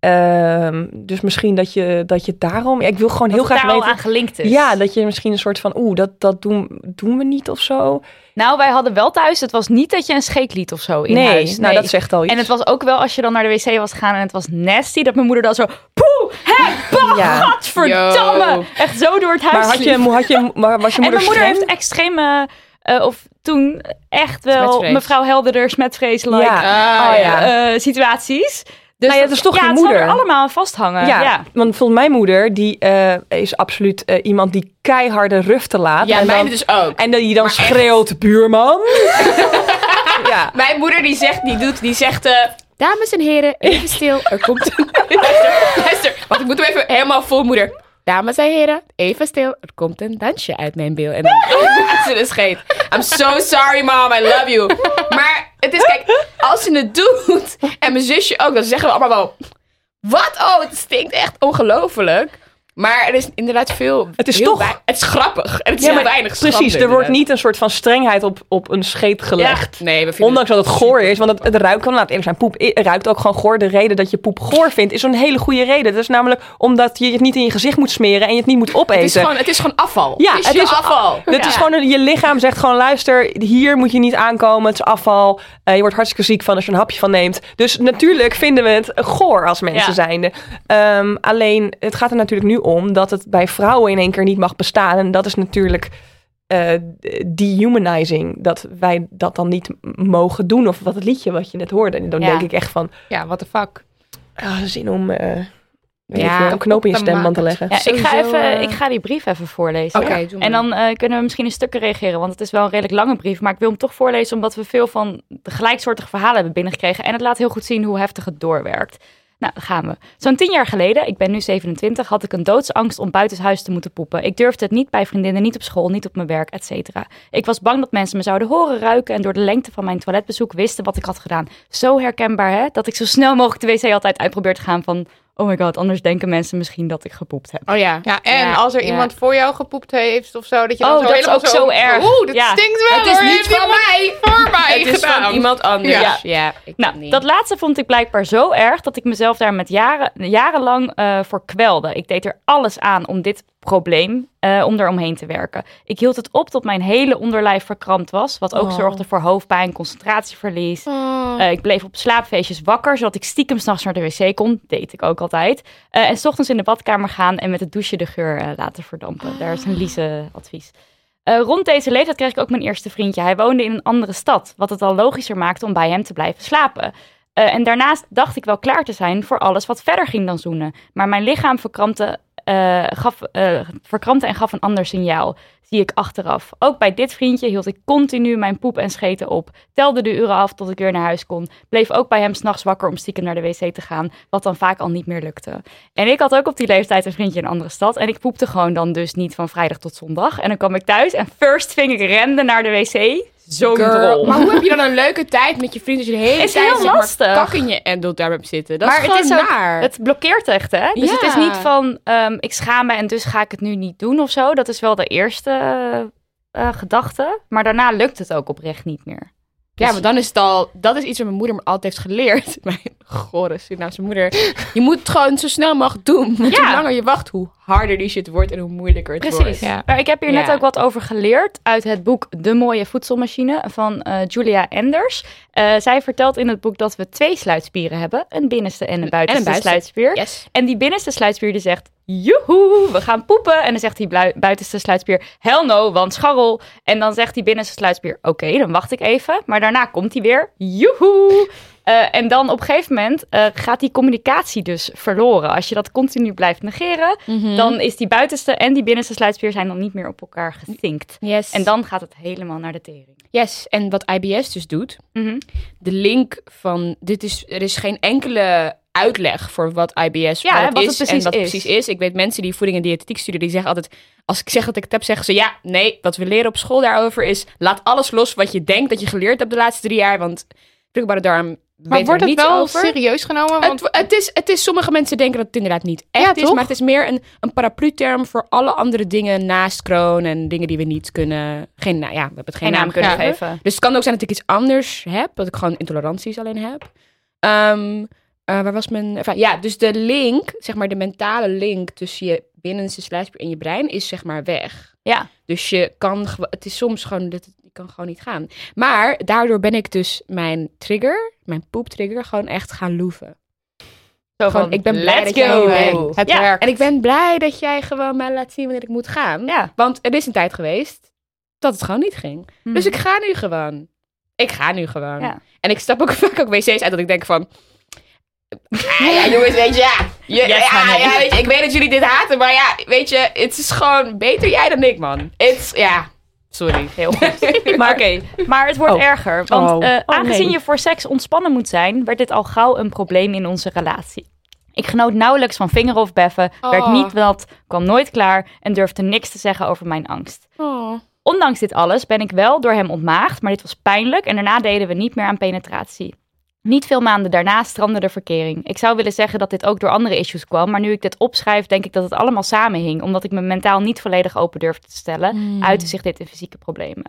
Ehm, dus misschien dat je, dat je daarom... Ja, ik wil gewoon heel Dat graag daar al weten... aan gelinkt is. Ja, dat je misschien een soort van... Oeh, dat, dat doen, doen we niet of zo. Nou, wij hadden wel thuis, het was niet dat je een scheet liet of zo in nee, huis. nou dat zegt al iets. En het was ook wel als je dan naar de wc was gegaan en het was nasty, dat mijn moeder dan zo, poeh, hè, bah, Ja. gadverdamme. Yo. Echt zo door het huis maar had je, had je, maar was je En moeder mijn moeder streng? heeft extreme, eh, of toen echt wel Smetvrees. mevrouw Helderder, smetvrees-like Ja. Ah, ja. eh, situaties. Dus Nou ja, dat is toch ja, je het zal moeder? er allemaal aan vasthangen. ja, Ja. want volgens mijn moeder, die eh, is absoluut eh, iemand die keiharde ruften laat. Ja, en mijne dan, dus ook. En die dan Maar echt. schreeuwt, buurman. ja. Mijn moeder die zegt, die doet, die zegt... eh, Dames en heren, even stil. Er komt een... luister, luister. Want ik moet hem even helemaal vol, moeder. Dames en heren, even stil. Er komt een dansje uit mijn bil. En dan ze de scheet. I'm so sorry, mom. I love you. Maar het is, kijk, als ze het doet... En mijn zusje ook, dan zeggen we allemaal wel... Wat? Oh, het stinkt echt ongelooflijk. Maar er is inderdaad veel... Het is toch- Het is grappig. En het is Ja, heel weinig Precies, er wordt niet een soort van strengheid op, op een scheet gelegd. Nee, we vinden Ondanks dat het goor is, want het, het ruikt, laat het eerlijk zijn, poep ruikt ook gewoon goor. De reden dat je poep goor vindt, is een hele goede reden. Dat is namelijk omdat je het niet in je gezicht moet smeren en je het niet moet opeten. Het is, gewoon, het is gewoon afval. Ja, het is, het afval. Dit is gewoon, een- je lichaam zegt gewoon, luister, hier moet je niet aankomen, het is afval. Eh, je wordt hartstikke ziek van als je een hapje van neemt. Dus natuurlijk vinden we het goor als mensen Ja. zijnde. Ehm, alleen, het gaat er natuurlijk nu om dat het bij vrouwen in één keer niet mag bestaan. En dat is natuurlijk eh, dehumanizing, dat wij dat dan niet mogen doen. Of wat het liedje wat je net hoorde. En dan Ja. denk ik echt van, Ja, what the fuck. ah, zin om eh, Ja, een knoop in je stemband te leggen. Ja, ik, ga even, eh, ik ga die brief even voorlezen. Oké, doe maar. En dan eh, kunnen we misschien in stukken reageren, want het is wel een redelijk lange brief. Maar ik wil hem toch voorlezen, omdat we veel van de gelijksoortige verhalen hebben binnengekregen. En het laat heel goed zien hoe heftig het doorwerkt. Nou, gaan we. Zo'n tien jaar geleden, ik ben nu 27, had ik een doodsangst om buitenshuis te moeten poepen. Ik durfde het niet bij vriendinnen, niet op school, niet op mijn werk, et cetera. Ik was bang dat mensen me zouden horen, ruiken en door de lengte van mijn toiletbezoek wisten wat ik had gedaan. Zo herkenbaar, hè? Dat ik zo snel mogelijk de wc altijd uitprobeer te gaan van... Oh my god, anders denken mensen misschien dat ik gepoept heb. Oh ja. Ja, en Ja, als er ja. iemand voor jou gepoept heeft of zo, dat je dan Oh, zo dat is ook zo erg. Oeh, dat Ja. stinkt wel. Het is hoor. niet Heeft van mij. Voor mij Het is gedaan. van iemand anders. Ja. Ja, ik Nou, niet. dat laatste vond ik blijkbaar zo erg dat ik mezelf daar met jaren, jarenlang eh, voor kwelde. Ik deed er alles aan om dit probleem eh, om er omheen te werken. Ik hield het op tot mijn hele onderlijf verkrampt was, wat ook Oh. zorgde voor hoofdpijn, concentratieverlies. Eh, ik bleef op slaapfeestjes wakker, zodat ik stiekem s'nachts naar de wc kon. Deed ik ook altijd. Eh, en s ochtends in de badkamer gaan en met het douchen de geur laten verdampen. Daar is een Lise advies. Rond deze leeftijd kreeg ik ook mijn eerste vriendje. Hij woonde in een andere stad, wat het al logischer maakte om bij hem te blijven slapen. En daarnaast dacht ik wel klaar te zijn voor alles wat verder ging dan zoenen. Maar mijn lichaam verkrampte, eh, gaf, verkrampte en gaf een ander signaal. Zie ik achteraf. Ook bij dit vriendje hield ik continu mijn poep en scheten op. Telde de uren af tot ik weer naar huis kon. Bleef ook bij hem s'nachts wakker om stiekem naar de wc te gaan. Wat dan vaak al niet meer lukte. En ik had ook op die leeftijd een vriendje in een andere stad. En ik poepte gewoon dan dus niet van vrijdag tot zondag. En dan kwam ik thuis en first thing ik rende naar de wc. Zo'n drol. Maar hoe heb je dan een leuke tijd met je vrienden als je de hele Is tijd heel zeg maar, lastig. kak in je endelt daar hebt zitten? Dat Maar is het gewoon is ook- naar. Het blokkeert echt, hè? Dus het is niet van, ehm, ik schaam me en dus ga ik het nu niet doen of zo. Dat is wel de eerste eh, gedachte. Maar daarna lukt het ook oprecht niet meer. Ja, maar dan is het al... Dat is iets wat mijn moeder me altijd heeft geleerd. Mijn gore Surinaamse moeder. Je moet het gewoon zo snel mogelijk doen. Want Ja. hoe langer je wacht, hoe harder die shit wordt en hoe moeilijker het wordt. Precies. Ja. Maar ik heb hier net ook wat over geleerd uit het boek De Mooie Voedselmachine van eh, Julia Enders. Eh, zij vertelt in het boek dat we twee sluitspieren hebben. Een binnenste en een buitenste buitenste. sluitspier. Yes. En die binnenste sluitspier die zegt, joehoe, we gaan poepen. En dan zegt die buitenste sluitspier, hell no, want scharrel. En dan zegt die binnenste sluitspier, oké, dan wacht ik even. Maar daarna komt hij weer, joehoe. Eh, en dan op een gegeven moment eh, gaat die communicatie dus verloren. Als je dat continu blijft negeren, Mhm. dan is die buitenste en die binnenste sluitspier zijn dan niet meer op elkaar gezinkt. Yes. En dan gaat het helemaal naar de tering. Yes. En wat IBS dus doet, Mhm. de link van... Dit is, er is geen enkele uitleg voor wat IBS Ja, wat is het en wat is. precies is. Ik weet mensen die voeding en diëtetiek studeren, die zeggen altijd... Als ik zeg dat ik het heb, zeggen ze ja, nee. Wat we leren op school daarover is... Laat alles los wat je denkt dat je geleerd hebt de laatste drie jaar. Want vruchtbare darm Maar wordt er het wel over. serieus genomen? Want Het, het, is, het is, sommige mensen denken dat het inderdaad niet echt Ja, is, maar het is meer een, een paraplu-term voor alle andere dingen naast Crohn en dingen die we niet kunnen, geen, nou ja, we hebben het geen, Geen naam kunnen geven. Dus het kan ook zijn dat ik iets anders heb, dat ik gewoon intoleranties alleen heb. Ehm, eh, waar was mijn, enfin, ja, dus de link, zeg maar de mentale link tussen je binnenste sluitspier en je brein is zeg maar weg. Ja. Dus je kan, het is soms gewoon, dat je kan gewoon niet gaan. Maar daardoor ben ik dus mijn trigger, mijn poeptrigger, gewoon echt gaan loeven. Zo Gewoon, van, ik ben blij dat jij go. bent. het Ja, werkt. En ik ben blij dat jij gewoon mij laat zien wanneer ik moet gaan. Ja. Want er is een tijd geweest dat het gewoon niet ging. Mhm. Dus ik ga nu gewoon. Ik ga nu gewoon. Ja. En ik stap ook vaak ook wc's uit dat ik denk van... Ah, ja, jongens, weet je, ja. Je- Yes, ja, honey. ja, weet je, ik weet dat jullie dit haten, maar ja, weet je, het is gewoon beter jij dan ik, man. It's, ja, sorry. Heel goed. Maar oké, maar het wordt Oh. erger. Want Oh. eh, Oh, aangezien nee. je voor seks ontspannen moet zijn, werd dit al gauw een probleem in onze relatie. Ik genoot nauwelijks van vingeren of beffen, werd niet nat, kwam nooit klaar en durfde niks te zeggen over mijn angst. Ondanks dit alles ben ik wel door hem ontmaagd, maar dit was pijnlijk en daarna deden we niet meer aan penetratie. Niet veel maanden daarna strandde de verkering. Ik zou willen zeggen dat dit ook door andere issues kwam, maar nu ik dit opschrijf, denk ik dat het allemaal samenhing, omdat ik me mentaal niet volledig open durfde te stellen, Hmm. uitte zich dit in fysieke problemen.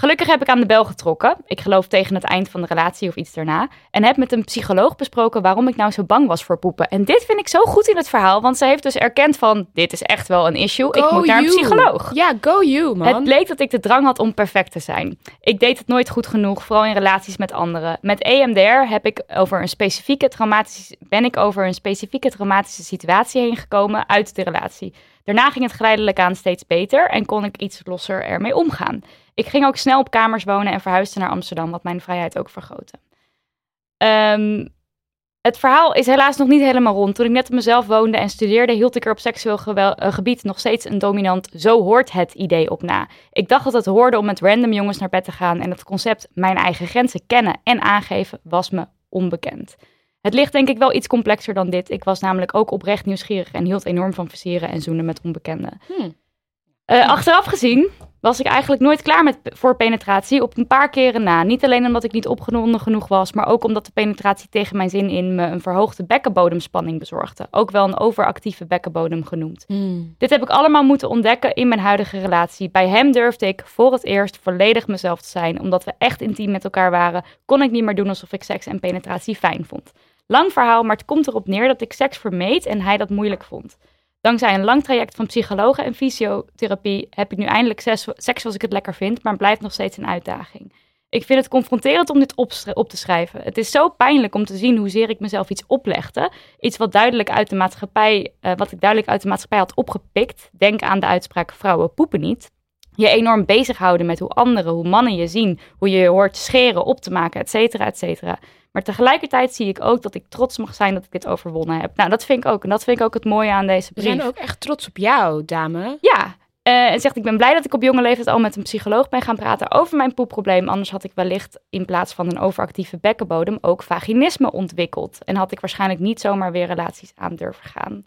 Gelukkig heb ik aan de bel getrokken, ik geloof tegen het eind van de relatie of iets daarna, en heb met een psycholoog besproken waarom ik nou zo bang was voor poepen. En dit vind ik zo goed in het verhaal, want ze heeft dus erkend van, dit is echt wel een issue, ik moet naar een psycholoog. Ja, go you, man. Het bleek dat ik de drang had om perfect te zijn. Ik deed het nooit goed genoeg, vooral in relaties met anderen. Met EMDR heb ik over een specifieke traumatische, ben ik over een specifieke traumatische situatie heen gekomen uit de relatie. Daarna ging het geleidelijk aan steeds beter en kon ik iets losser ermee omgaan. Ik ging ook snel op kamers wonen en verhuisde naar Amsterdam, wat mijn vrijheid ook vergrootte. Ehm, het verhaal is helaas nog niet helemaal rond. Toen ik net op mezelf woonde en studeerde, hield ik er op seksueel eh, gebied nog steeds een dominant zo hoort het idee op na. Ik dacht dat het hoorde om met random jongens naar bed te gaan en het concept mijn eigen grenzen kennen en aangeven was me onbekend. Het ligt denk ik wel iets complexer dan dit. Ik was namelijk ook oprecht nieuwsgierig en hield enorm van versieren en zoenen met onbekenden. Hmm. Eh, achteraf gezien was ik eigenlijk nooit klaar met, voor penetratie op een paar keren na. Niet alleen omdat ik niet opgewonden genoeg was, maar ook omdat de penetratie tegen mijn zin in me een verhoogde bekkenbodemspanning bezorgde. Ook wel een overactieve bekkenbodem genoemd. Hmm. Dit heb ik allemaal moeten ontdekken in mijn huidige relatie. Bij hem durfde ik voor het eerst volledig mezelf te zijn. Omdat we echt intiem met elkaar waren, kon ik niet meer doen alsof ik seks en penetratie fijn vond. Lang verhaal, maar het komt erop neer dat ik seks vermeed en hij dat moeilijk vond. Dankzij een lang traject van psychologen en fysiotherapie heb ik nu eindelijk seks, seks zoals ik het lekker vind, maar blijft nog steeds een uitdaging. Ik vind het confronterend om dit op te schrijven. Het is zo pijnlijk om te zien hoezeer ik mezelf iets oplegde. Iets wat, duidelijk uit de maatschappij, eh, wat ik duidelijk uit de maatschappij had opgepikt. Denk aan de uitspraak vrouwen poepen niet. Je enorm bezighouden met hoe anderen, hoe mannen je zien. Hoe je je hoort scheren, op te maken, et cetera, et cetera. Maar tegelijkertijd zie ik ook dat ik trots mag zijn dat ik dit overwonnen heb. Nou, dat vind ik ook. En dat vind ik ook het mooie aan deze We brief. zijn ook echt trots op jou, dame. Ja, eh, en zegt ik ben blij dat ik op jonge leeftijd al met een psycholoog ben gaan praten over mijn poepprobleem. Anders had ik wellicht in plaats van een overactieve bekkenbodem ook vaginisme ontwikkeld. En had ik waarschijnlijk niet zomaar weer relaties aan durven gaan.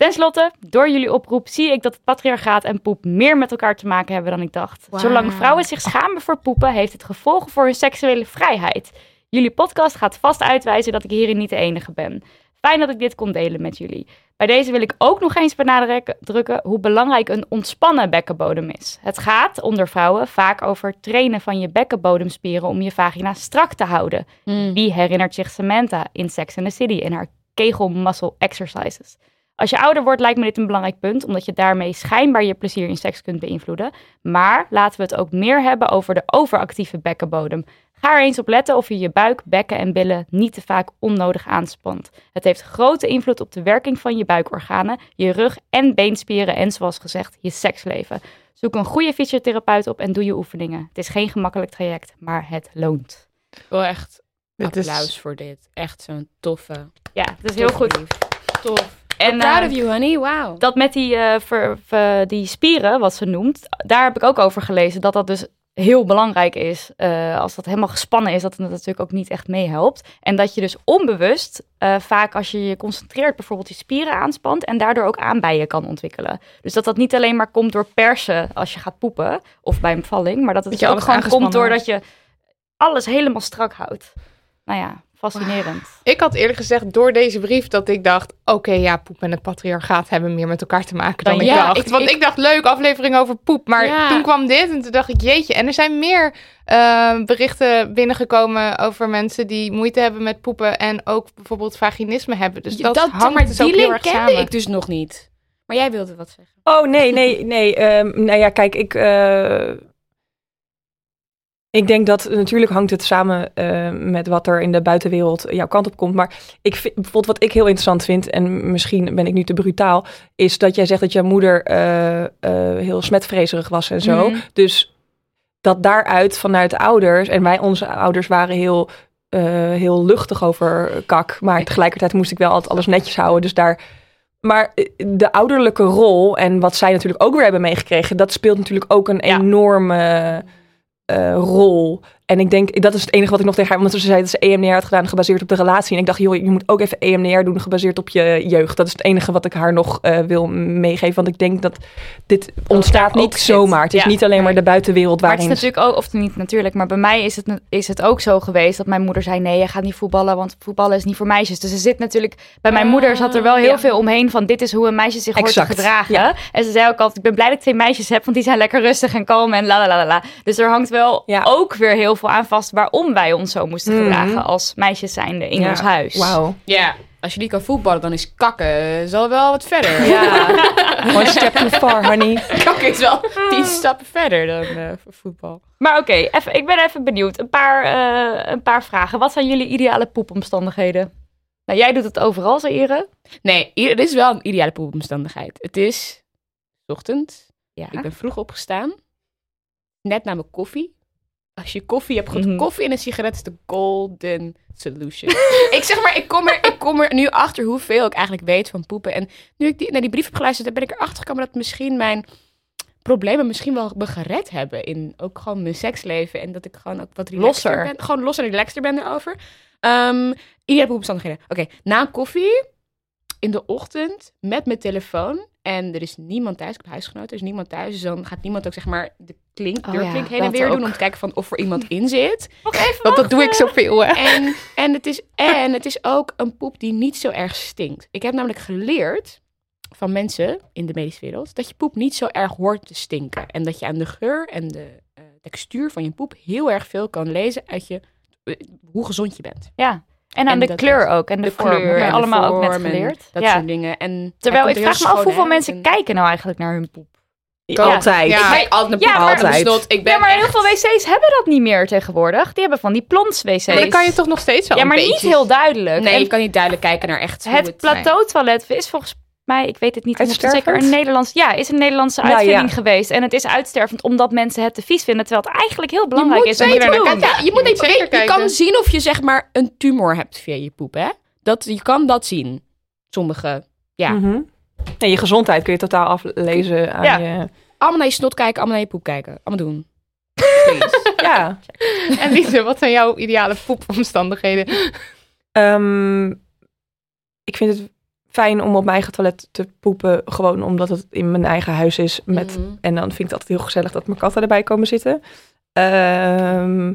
Ten slotte, door jullie oproep zie ik dat het patriarchaat en poep meer met elkaar te maken hebben dan ik dacht. Zolang vrouwen zich schamen voor poepen, heeft het gevolgen voor hun seksuele vrijheid. Jullie podcast gaat vast uitwijzen dat ik hierin niet de enige ben. Fijn dat ik dit kon delen met jullie. Bij deze wil ik ook nog eens benadrukken hoe belangrijk een ontspannen bekkenbodem is. Het gaat onder vrouwen vaak over trainen van je bekkenbodemspieren om je vagina strak te houden. Hmm. Wie herinnert zich Samantha in Sex and the City en haar kegel muscle exercises? Als je ouder wordt lijkt me dit een belangrijk punt, omdat je daarmee schijnbaar je plezier in seks kunt beïnvloeden. Maar laten we het ook meer hebben over de overactieve bekkenbodem. Ga er eens op letten of je je buik, bekken en billen niet te vaak onnodig aanspant. Het heeft grote invloed op de werking van je buikorganen, je rug- en beenspieren en zoals gezegd je seksleven. Zoek een goede fysiotherapeut op en doe je oefeningen. Het is geen gemakkelijk traject, maar het loont. Wel echt is- applaus voor dit. Echt zo'n toffe. Ja, dat is heel goed. Tof. En proud eh, of you, honey. Wow. dat met die, eh, ver- ver- die spieren, wat ze noemt, daar heb ik ook over gelezen dat dat dus heel belangrijk is. Eh, als dat helemaal gespannen is, dat het natuurlijk ook niet echt meehelpt. En dat je dus onbewust, vaak als je je concentreert, bijvoorbeeld je spieren aanspant en daardoor ook aanbijen kan ontwikkelen. Dus dat dat niet alleen maar komt door persen als je gaat poepen of bij een bevalling, maar dat het Dat ook gewoon komt doordat je alles helemaal strak houdt. Nou ja, fascinerend. Ik had eerlijk gezegd door deze brief dat ik dacht... oké, ja, poep en het patriarchaat hebben meer met elkaar te maken dan Dan ik ja, dacht. ik- Want ik- ik, dacht, leuk, aflevering over poep. Maar Ja. toen kwam dit en toen dacht ik, jeetje. En er zijn meer eh, berichten binnengekomen over mensen die moeite hebben met poepen... en ook bijvoorbeeld vaginisme hebben. Dus dat, hangt maar dus die ook heel link erg kende samen. ik dus nog niet. Maar jij wilde wat zeggen. Oh, nee, nee, nee. Ehm, nou ja, kijk, ik... eh, ik denk dat natuurlijk hangt het samen eh, met wat er in de buitenwereld jouw kant op komt. Maar ik vind, bijvoorbeeld wat ik heel interessant vind, en misschien ben ik nu te brutaal, is dat jij zegt dat jouw moeder eh, eh, heel smetvrezerig was en zo. Mhm. Dus dat daaruit vanuit ouders, en wij, onze ouders waren heel, heel luchtig over kak, maar tegelijkertijd moest ik wel altijd alles netjes houden. Dus daar. Maar de ouderlijke rol en wat zij natuurlijk ook weer hebben meegekregen, dat speelt natuurlijk ook een Ja. enorme eh, rol. En ik denk, dat is het enige wat ik nog tegen haar... Want ze zei dat ze EMDR had gedaan, gebaseerd op de relatie. En ik dacht, joh, je moet ook even EMDR doen, gebaseerd op je jeugd. Dat is het enige wat ik haar nog eh, wil meegeven. Want ik denk dat dit ontstaat niet zomaar. Het is Ja. niet alleen maar de buitenwereld Maar het waarin... is natuurlijk ook, of niet natuurlijk, maar bij mij is het, is het ook zo geweest dat mijn moeder zei: nee, je gaat niet voetballen, want voetballen is niet voor meisjes. Dus er zit natuurlijk, bij mijn moeder zat er wel heel ja. veel omheen van: dit is hoe een meisje zich hoort Exact, te gedragen. ja. En ze zei ook altijd: ik ben blij dat ik twee meisjes heb, want die zijn lekker rustig en kalm en la la la la, la. Dus er hangt wel Ja. ook weer heel veel aan vast waarom wij ons zo moesten Mhm. gedragen als meisjes zijnde in Ja. ons huis. Wauw. Ja, als je niet kan voetballen, dan is kakken zal wel wat verder. Ja, One step too far, honey. kakken is wel tien stappen verder dan eh, voetbal. maar oké, even- ik ben even benieuwd. Een paar, eh, een paar vragen. Wat zijn jullie ideale poepomstandigheden? Nou, jij doet het overal, Zaire. Nee, dit is wel een ideale poepomstandigheid. Het is ochtend. Ja. Ik ben vroeg opgestaan. Net na mijn koffie. Als je koffie hebt, goed Mhm. koffie en een sigaret is de golden solution. ik zeg maar, ik kom, er, ik kom er nu achter hoeveel ik eigenlijk weet van poepen. En nu ik die, naar die brief heb geluisterd, ben ik erachter gekomen dat misschien mijn problemen misschien wel me gered hebben. In ook gewoon mijn seksleven. En dat ik gewoon ook wat relaxer Losser. ben. Gewoon losser en relaxter ben erover. Um, ideale poepomstandigheden. Oké, na koffie in de ochtend met mijn telefoon. En er is niemand thuis. Ik heb huisgenoten, er is niemand thuis. Dus dan gaat niemand ook zeg maar de klink, Oh deurklink ja, heen en weer doen. Om te kijken van of er iemand in zit. Even Want dat doe ik zoveel, hè. En, en, het is, en het is ook een poep die niet zo erg stinkt. Ik heb namelijk geleerd van mensen in de medische wereld... dat je poep niet zo erg hoort te stinken. En dat je aan de geur en de eh, textuur van je poep... heel erg veel kan lezen uit je, eh, hoe gezond je bent. Ja, En aan En de kleur was- ook. En de, De vorm. kleur en allemaal ook net geleerd. Dat ja. soort dingen. En Terwijl ik vraag me af hoeveel mensen en- kijken nou eigenlijk naar hun poep. Altijd. Ja. Ik kijk altijd naar Ja, maar- altijd. Ik ben Ja, maar heel veel wc's hebben dat niet meer tegenwoordig. Die hebben van die plons-wc's. Maar dan kan je toch nog steeds wel Ja, een maar niet heel duidelijk. Nee, En je kan niet duidelijk kijken naar echt hoe het het zijn. plateautoilet is volgens mij, ik weet het niet helemaal zeker, een Nederlands, ja, is een Nederlandse Nou, uitvinding ja. geweest. En het is uitstervend omdat mensen het te vies vinden, terwijl het eigenlijk heel Je belangrijk moet is om het naar kijken. Ja, je, moet Je niet, moet zeker weet- je kijken. kan zien of je zeg maar een tumor hebt via je poep, hè? Dat, je kan dat zien. Sommige. Ja. Nee, je gezondheid kun je totaal aflezen aan Ja. je... Allemaal naar je snot kijken, allemaal naar je poep kijken. Allemaal doen. Ja. En Lise, wat zijn jouw ideale poepomstandigheden? Ehm, ik vind het fijn om op mijn eigen toilet te poepen. Gewoon omdat het in mijn eigen huis is. Met, Mhm. En dan vind ik het altijd heel gezellig dat mijn katten erbij komen zitten. Ehm,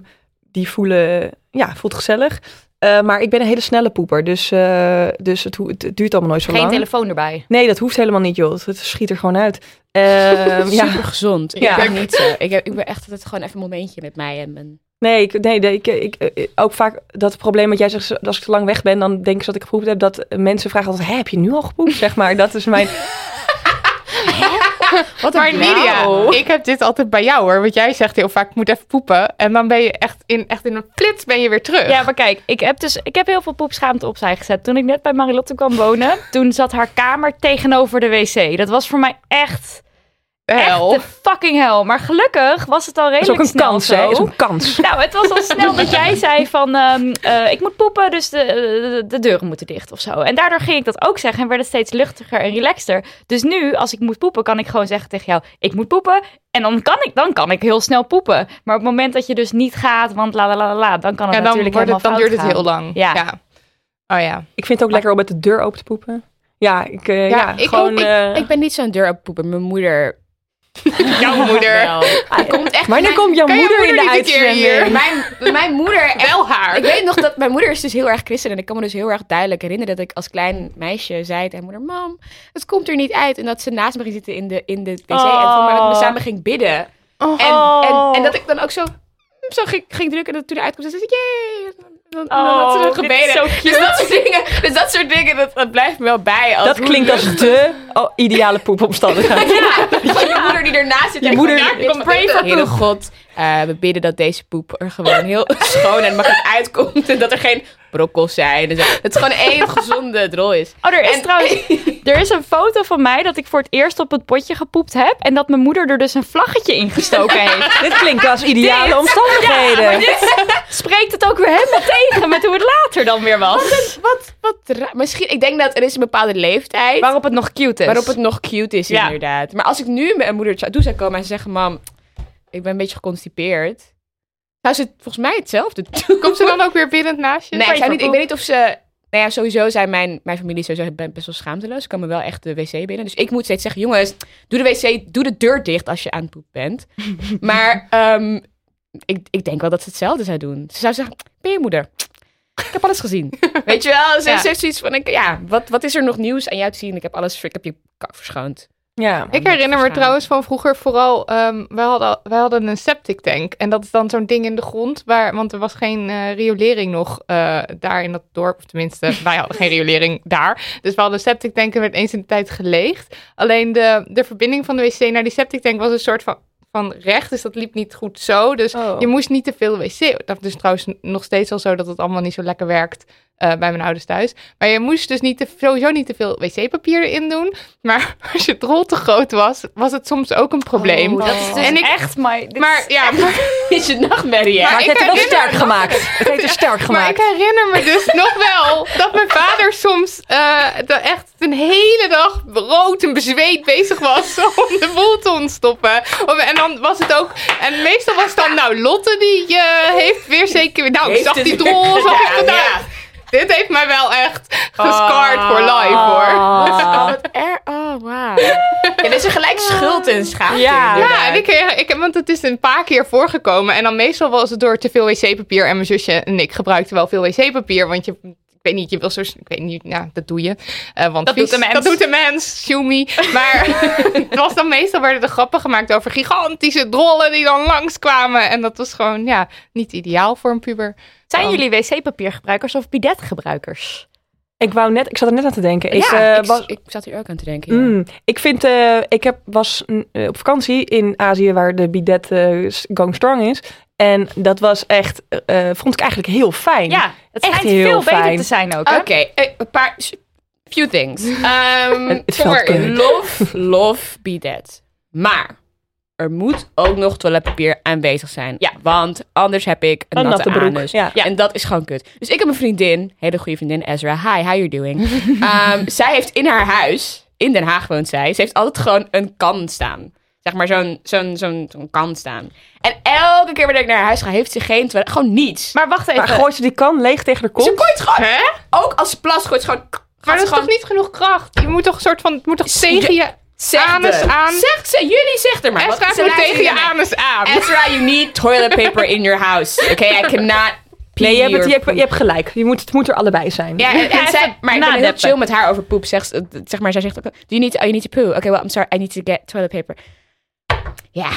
die voelen... Ja, voelt gezellig. Eh, maar ik ben een hele snelle poeper. Dus, eh, dus het, het duurt allemaal nooit zo Geen lang. telefoon erbij. Nee, dat hoeft helemaal niet, joh. Het schiet er gewoon uit. Ehm, ja. Super gezond. Ja. Ik ben niet zo. Ik, heb, ik ben echt altijd gewoon even een momentje met mij en mijn... Nee, ik, nee, nee, ik, ik, ik- ook vaak dat probleem wat jij zegt, als ik te lang weg ben, dan denk ik dat ik gepoept heb, dat mensen vragen altijd, Hé, heb je nu al gepoept? Zeg maar, dat is mijn... Wat Maar Lydia, ik heb dit altijd bij jou hoor. Want jij zegt heel vaak, ik moet even poepen. En dan ben je echt in, echt in een flits ben je weer terug. Ja, maar kijk, ik heb dus ik heb heel veel poepschaamte opzij gezet. Toen ik net bij Marilotte kwam wonen, toen zat haar kamer tegenover de wc. Dat was voor mij echt, Hel. echt de fucking hel. Maar gelukkig was het al Dat is redelijk ook een snel kans, zo. hè? is een kans. Nou, het was al snel dat jij zei van, ehm, eh, ik moet poepen, dus de, de, de deuren moeten dicht of zo. En daardoor ging ik dat ook zeggen en werd het steeds luchtiger en relaxter. Dus nu, als ik moet poepen, kan ik gewoon zeggen tegen jou, ik moet poepen. En dan kan ik, dan kan ik heel snel poepen. Maar op het moment dat je dus niet gaat, want la la la la, dan kan het dan, natuurlijk wordt het, dan duurt het heel lang. Ja. Oh ja. Ik vind het ook lekker om met de deur open te poepen. Ja, ik, eh, Ja, ja, ik gewoon... ook. eh, Ik ben niet zo'n deur poeper. Mijn moeder... Jouw moeder. Wel. Die komt echt... Wanneer mijn- komt jouw moeder in de uitzending? hier? Mijn, mijn moeder... echt- Wel haar. Ik weet nog dat mijn moeder is dus heel erg christen. En ik kan me dus heel erg duidelijk herinneren dat ik als klein meisje zei tegen mijn moeder... Mam, het komt er niet uit. En dat ze naast me ging zitten in de, in de wc. En voor mij dat we samen ging bidden. Oh. En, Oh. en, en dat ik dan ook zo, zo ging, ging drukken en dat toen eruit kwam, zei ze, yay! Dan, Oh, dan had ze gebeden. zo dus dat soort dingen, dus dat, soort dingen dat, dat blijft me wel bij. Als Dat klinkt als de oh, ideale poepomstandigheid. Ja, van je moeder die ernaast zit. Je en moeder- ja, Pray Heere poop. God, eh, we bidden dat deze poep er gewoon heel schoon en makkelijk uitkomt. En dat er geen zijn. Het is gewoon één gezonde drol is. Oh, er is En- trouwens er is een foto van mij dat ik voor het eerst op het potje gepoept heb. En dat mijn moeder er dus een vlaggetje in gestoken heeft. Dit klinkt als ideale Dit- omstandigheden. Maar dit spreekt het ook weer helemaal tegen met hoe het later dan weer was. Wat, wat ra- Misschien, ik denk dat er is een bepaalde leeftijd. Waarop het nog cute is. Waarop het nog cute is, Ja. inderdaad. Maar als ik nu met mijn moeder zou- toe zou komen en ze zeggen... Mam, ik ben een beetje geconstipeerd. Zou ze volgens mij hetzelfde doen? Komt ze dan ook weer binnend naast je? Nee, ik, niet, ik weet niet of ze... Nou ja, sowieso zijn mijn, mijn familie sowieso ben best wel schaamteloos. Ze komen wel echt de wc binnen. Dus ik moet steeds zeggen, jongens, doe de wc, doe de deur dicht als je aan het poep bent. maar ehm, ik, ik denk wel dat ze hetzelfde zou doen. Ze zou zeggen, ben je moeder? Ik heb alles gezien. Weet je wel? Ze Ja. heeft zoiets van, ik, ja, wat, wat is er nog nieuws aan jou te zien? Ik heb alles, ik heb je kak verschoond. Ja. Ik herinner me trouwens van vroeger vooral, ehm wij, hadden, wij hadden een septic tank. En dat is dan zo'n ding in de grond, waar, want er was geen eh, riolering nog eh, daar in dat dorp. Of tenminste, wij hadden geen riolering daar. Dus we hadden een septic tank en werd eens in de tijd geleegd. Alleen de, de verbinding van de wc naar die septic tank was een soort van, van recht. Dus dat liep niet goed zo. Dus Oh. je moest niet te veel wc. Dat is trouwens nog steeds al zo dat het allemaal niet zo lekker werkt eh, bij mijn ouders thuis. Maar je moest dus niet te, sowieso niet te veel wc-papier erin doen. Maar als je drol te groot was, was het soms ook een probleem. Oh, Dat is dus En ik- echt maar. dit maar is ja, maar, Is je nachtmerrie, hè? Maar Maar ik het heeft het wel sterk gemaakt. Het heeft er sterk maar ik gemaakt. herinner me dus nog wel dat mijn vader soms de- echt een hele dag rood en bezweet bezig was om de boel te ontstoppen. En dan was het ook, en meestal was het dan, nou, Lotte die eh, heeft weer zeker, nou, ik zag die drol, zag ik vandaag. ja. Dit heeft mij wel echt gescarred for life, hoor. Oh, wat er... Oh. Ja, er is er gelijk schuld en schaamte Ja. in, en ik, ik, want het is een paar keer voorgekomen. En dan meestal was het door te veel wc-papier. En mijn zusje en ik gebruikten wel veel wc-papier. Want je, weet niet, je wil zo... Ik weet niet, ja, dat doe je. Eh, want Dat vies- doet de mens. Dat doet de mens, Shumi. Maar het was dan meestal werden er grappen gemaakt over gigantische drollen die dan langskwamen. En dat was gewoon, ja, niet ideaal voor een puber. Zijn jullie wc-papiergebruikers of bidetgebruikers? Ik wou net, ik zat er net aan te denken. Ik, ja, eh, ik, was, ik zat hier ook aan te denken. ja. Mm, ik vind, eh, ik heb, was mm, op vakantie in Azië waar de bidet going strong is. En dat was echt, eh, vond ik eigenlijk heel fijn. Ja, het Echt schijnt heel veel beter fijn. te zijn ook. hè? Oké, eh, een paar... Few things. Ehm in. Love, love, be dead. Maar er moet ook nog toiletpapier aanwezig zijn. Ja. Want anders heb ik een, Een natte, natte broek, anus. ja. En dat is gewoon kut. Dus ik heb een vriendin, hele goede vriendin, Ezra. Hi, how you doing? Ehm, zij heeft in haar huis, in Den Haag woont zij, ze heeft altijd gewoon een kan staan. Zeg maar zo'n zo'n zo'n zo'n kan staan. En elke keer wanneer ik naar haar huis ga, heeft ze geen toilet. Gewoon niets. Maar wacht even. Maar gooit ze die kan leeg tegen de Ze kont? gooit gewoon... Hè? Ook als ze plas gooit, ze gewoon... Maar dat ze is toch niet genoeg kracht? Je moet toch een soort van... Het moet toch tegen je Zeg anus er. aan? Zeg ze, jullie zegt er maar. Ezra, het ze moet tegen je anus aan. Ezra, you need toilet paper in your house. Okay, I cannot pee Nee, je hebt, het, je, hebt, je hebt gelijk. Je moet, het moet er allebei zijn. Ja, en, en Ja, zij, even maar ik ben heel chill met haar over poep. Zeg, zeg maar, zij zegt ook, do you need to, oh, you need to poo? Okay, well, I'm sorry, I need to get toilet paper. Ja,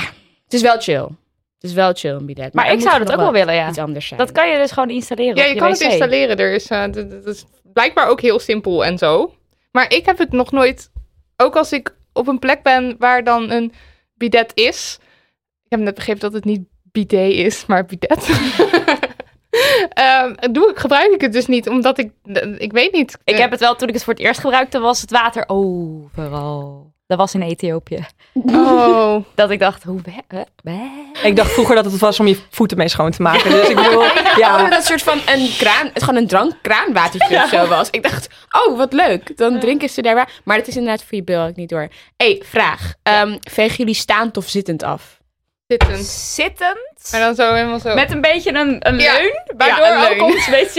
het is wel chill. Het is wel chill, be that. Maar ik zou dat ook wel willen, ja. Iets anders zijn. Dat kan je dus gewoon installeren Ja, op je je kan het installeren. Er is, eh, dat is blijkbaar ook heel simpel en zo. Maar ik heb het nog nooit... Ook als ik op een plek ben waar dan een bidet is... Ik heb net begrepen dat het niet bidet is, maar bidet. Ehm, doe ik, gebruik ik het dus niet, omdat ik... Ik weet niet. Ik heb het wel, toen ik het voor het eerst gebruikte, was het water overal. Dat was in Ethiopië. Oh. Dat ik dacht, hoe... hè? Ik dacht vroeger dat het was om je voeten mee schoon te maken. Dus ik bedoel, Ja, ja. dat het soort van een kraan, het gewoon een drankkraanwatertje of zo was. Ik dacht, oh, wat leuk. Dan drinken ze daar waar. Maar het is inderdaad voor je bil ook niet door. hey, vraag. Ehm vegen jullie staand of zittend af? Zitten. Zittend. Maar dan zo helemaal zo. Met een beetje een, een Ja. leun. Waardoor Ja, een leun. ook ons wc,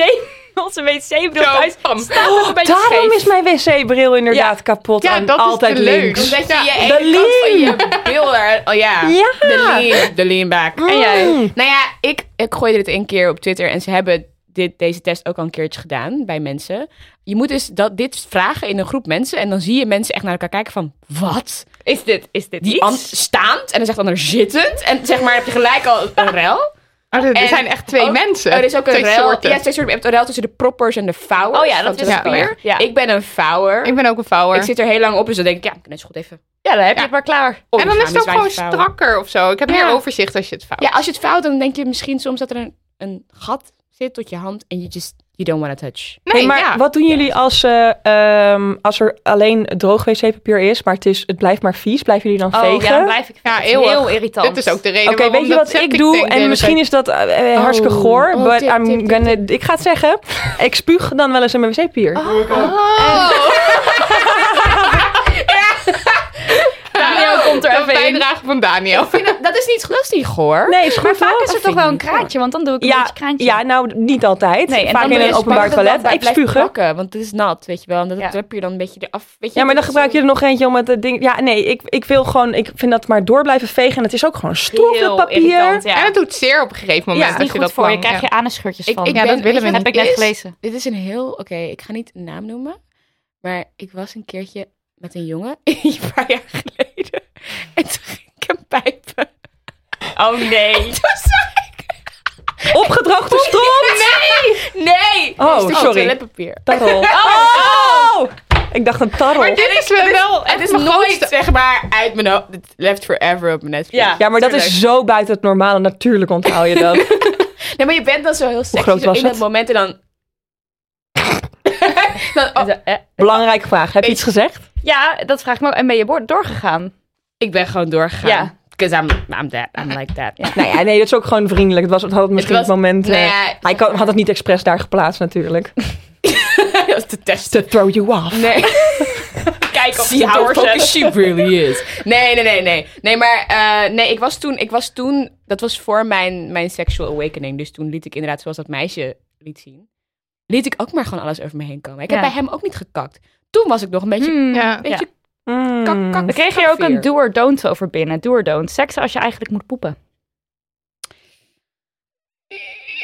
onze wc-bril Zo, thuis pam. staat ook een beetje Daarom scheef. is mijn wc-bril inderdaad kapot Ja, en dat is altijd de leuk. links. Omdat je Ja, je de ene kant van je bil er... Oh ja. Ja. De lean, de lean back. En jij? Mm. Nou ja, ik, ik gooide dit een keer op Twitter en ze hebben dit, deze test ook al een keertje gedaan bij mensen. Je moet dus dat, dit vragen in een groep mensen en dan zie je mensen echt naar elkaar kijken van, wat? Is dit, is dit Die iets? an- staand en dan zegt de ander zittend en zeg maar heb je gelijk al een rel. Oh, er En zijn echt twee ook- mensen. Er is ook een twee rel. soorten. Ja, twee soorten. Je hebt een rel tussen de proppers en de vouwers. Oh ja, van dat is het. Ja. Ik ben een vouwer. Ik ben ook een vouwer. Ik zit er heel lang op, dus dan denk ik, ja, ik kan zo goed even. Ja, dan heb je het maar klaar. om en dan is het ook dus gewoon wij vouwen. strakker of zo. Ik heb Ja. meer overzicht als je het vouwt. Ja, als je het vouwt, dan denk je misschien soms dat er een, een gat zit tot je hand en je just, you don't want to touch. Nee, Hey, maar ja. wat doen jullie als, eh, ehm, als er alleen droog wc-papier is, maar het, is, het blijft maar vies? Blijven jullie dan Oh, vegen? ja, dan blijf ik Ja, heel irritant. Dit is ook de reden Oké, waarom weet je dat wat ik doe? En misschien is dat eh, hartstikke Oh. goor, Oh, but tip, I'm tip, tip, gonna- ik ga het zeggen. Ik spuug dan wel eens in mijn wc-papier. Oh. Daniel er even bijdrage van Daniel. Ik vind dat, dat is niet, dat is niet goor. Nee, is goed Maar vaak hoor. is het toch wel een kraantje, want dan doe ik een Ja, beetje kraantje. ja, nou niet altijd. Nee, en Vaak dan in een openbaar dat toilet. Ik spugen. plakken, want het is nat, weet je wel. En dat Ja. heb je dan een beetje eraf. Weet je, Ja, maar dan dat gebruik je er nog eentje om het eh, ding. Ja, nee, ik, ik wil gewoon. Ik vind dat maar door blijven vegen. En het is ook gewoon met papier. ja. En het doet zeer op een gegeven moment. Ja, als niet je goed dat voor je. krijg je anusscheurtjes Ik, van. ik Ja, dat willen we je heb ik net gelezen. Dit is een heel... Oké, ik ga niet een naam noemen. Maar ik was een keertje met een jongen, een paar jaar geleden. En toen ging ik hem pijpen. Oh nee. Toen zag ik... Opgedroogde stront. Nee! Nee! Oh, sorry. toiletpapier. Tarrel. Oh! Ik dacht een tarrel. Maar dit is wel wel Het is nooit, grootste- zeg maar, uit mijn hoofd. Het left forever op mijn Netflix. Ja. Ja, maar dat Tuurlijk. is zo buiten het normale. Natuurlijk onthoud je dat. Nee, maar je bent dan zo heel sexy groot zo was in het? dat moment en dan... dan oh, Belangrijke vraag. Heb je iets gezegd? Ja, dat vraag ik me ook. En ben je doorgegaan? Ik ben gewoon doorgegaan. Ja. Because I'm, I'm that. I'm like that. Nou ja, nee, dat is ook gewoon vriendelijk. Het was het had misschien Het het, was- moment. eh, Nou ja, hij had het niet expres daar geplaatst natuurlijk. dat is te testen. To throw you off. Nee. Kijk of See how focused she really is. Nee, nee, nee, nee. Nee, maar eh, nee, ik was toen, ik was toen, dat was voor mijn, mijn sexual awakening. Dus toen liet ik inderdaad, zoals dat meisje liet zien, liet ik ook maar gewoon alles over me heen komen. Ik heb bij hem ook niet gekakt. Toen was ik nog een beetje, Hmm. Ja. beetje Mm. kak, kak. Dan kreeg je ook een do or don't over binnen. Do or don't. Seks als je eigenlijk moet poepen.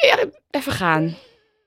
Ja, even gaan.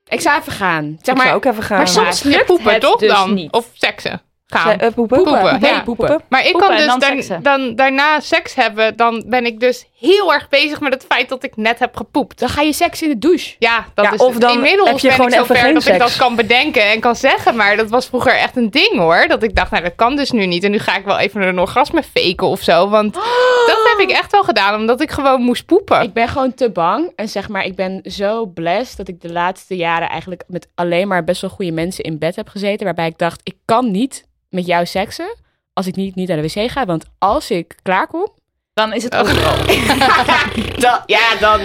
Ik zou even gaan. Zeg ik zou maar, ook even gaan. maar soms lukt poepen het toch dus dan? niet. Of seksen? Gaan. eh, poepen? Poepen, ja. poepen. Maar ik Poepen kan dus dan dan, seksen. dan daarna seks hebben, dan ben ik dus heel erg bezig met het feit dat ik net heb gepoept. Dan ga je seks in de douche. Ja, dat Ja, is of dan inmiddels heb je ben gewoon ik geen dat ik seks. dat kan bedenken en kan zeggen. Maar dat was vroeger echt een ding hoor. Dat ik dacht, nou dat kan dus nu niet. En nu ga ik wel even een orgasme faken of zo. Want dat heb ik echt wel gedaan, omdat ik gewoon moest poepen. Ik ben gewoon te bang. En zeg maar, ik ben zo blessed dat ik de laatste jaren eigenlijk met alleen maar best wel goede mensen in bed heb gezeten. Waarbij ik dacht, ik kan niet met jou seksen als ik niet, niet naar de wc ga. Want als ik klaarkom, Dan is het Oh. ook dan, ja, dan...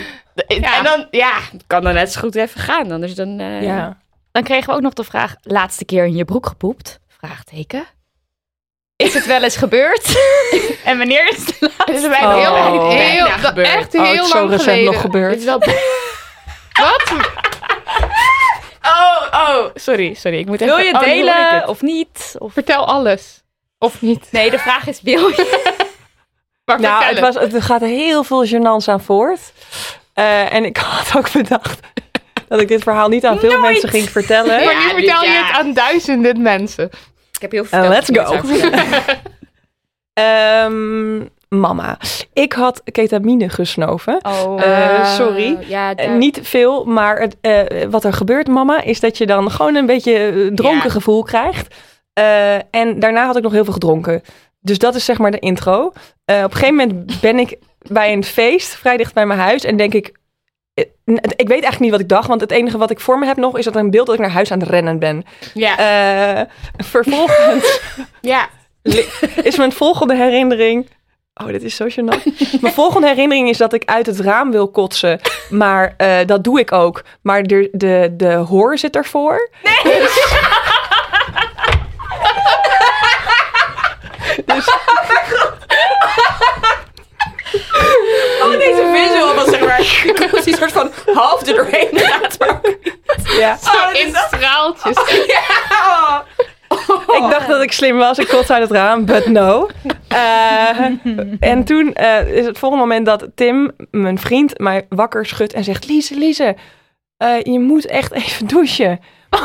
Ja. En dan, ja, kan dan net zo goed even gaan. Anders dan... eh, Ja. Dan kregen we ook nog de vraag, laatste keer in je broek gepoept? Vraagteken. Is het wel eens gebeurd? en wanneer is het laatst? Het is bij Oh. heel, heel, bijna dat- gebeurd. echt Oh, heel het is zo lang recent geleden. nog gebeurd. Dit is wel... Wat? Oh, sorry, sorry. Ik moet even... Wil je oh, delen of niet? Of... Vertel alles. Of niet? Nee, de vraag is, wil je? Maar Nou, het, was, het gaat heel veel gênants aan voort. Eh, en ik had ook bedacht dat ik dit verhaal niet aan veel Nooit. mensen ging vertellen. Maar nu vertel je ja. het aan duizenden mensen. Ik heb heel veel Uh, let's verteld go. mama, ik had ketamine gesnoven. Oh, Eh, sorry. Ja, Eh, niet veel, maar het, eh, wat er gebeurt, mama, is dat je dan gewoon een beetje eh, dronken Ja. gevoel krijgt. Eh, en daarna had ik nog heel veel gedronken. Dus dat is zeg maar de intro. Eh, op een gegeven moment ben ik bij een feest, vrij dicht bij mijn huis, en denk ik. eh, Ik weet eigenlijk niet wat ik dacht, want het enige wat ik voor me heb nog is dat er een beeld dat ik naar huis aan het rennen ben. ja, Eh, vervolgens ja. is mijn volgende herinnering. Oh, dit is zo gênant. Mijn volgende herinnering is dat ik uit het raam wil kotsen. Maar eh, dat doe ik ook. Maar de, de, de hoor zit ervoor. Oh, deze visual was zeg maar... Ik was die soort van half er doorheen gaat. maar- Ja. in straaltjes. Ik dacht dat ik slim was. Ik kots uit het raam, but no. Eh, en toen eh, is het volgende moment dat Tim, mijn vriend, mij wakker schudt en zegt... Lize, Lize, eh, je moet echt even douchen.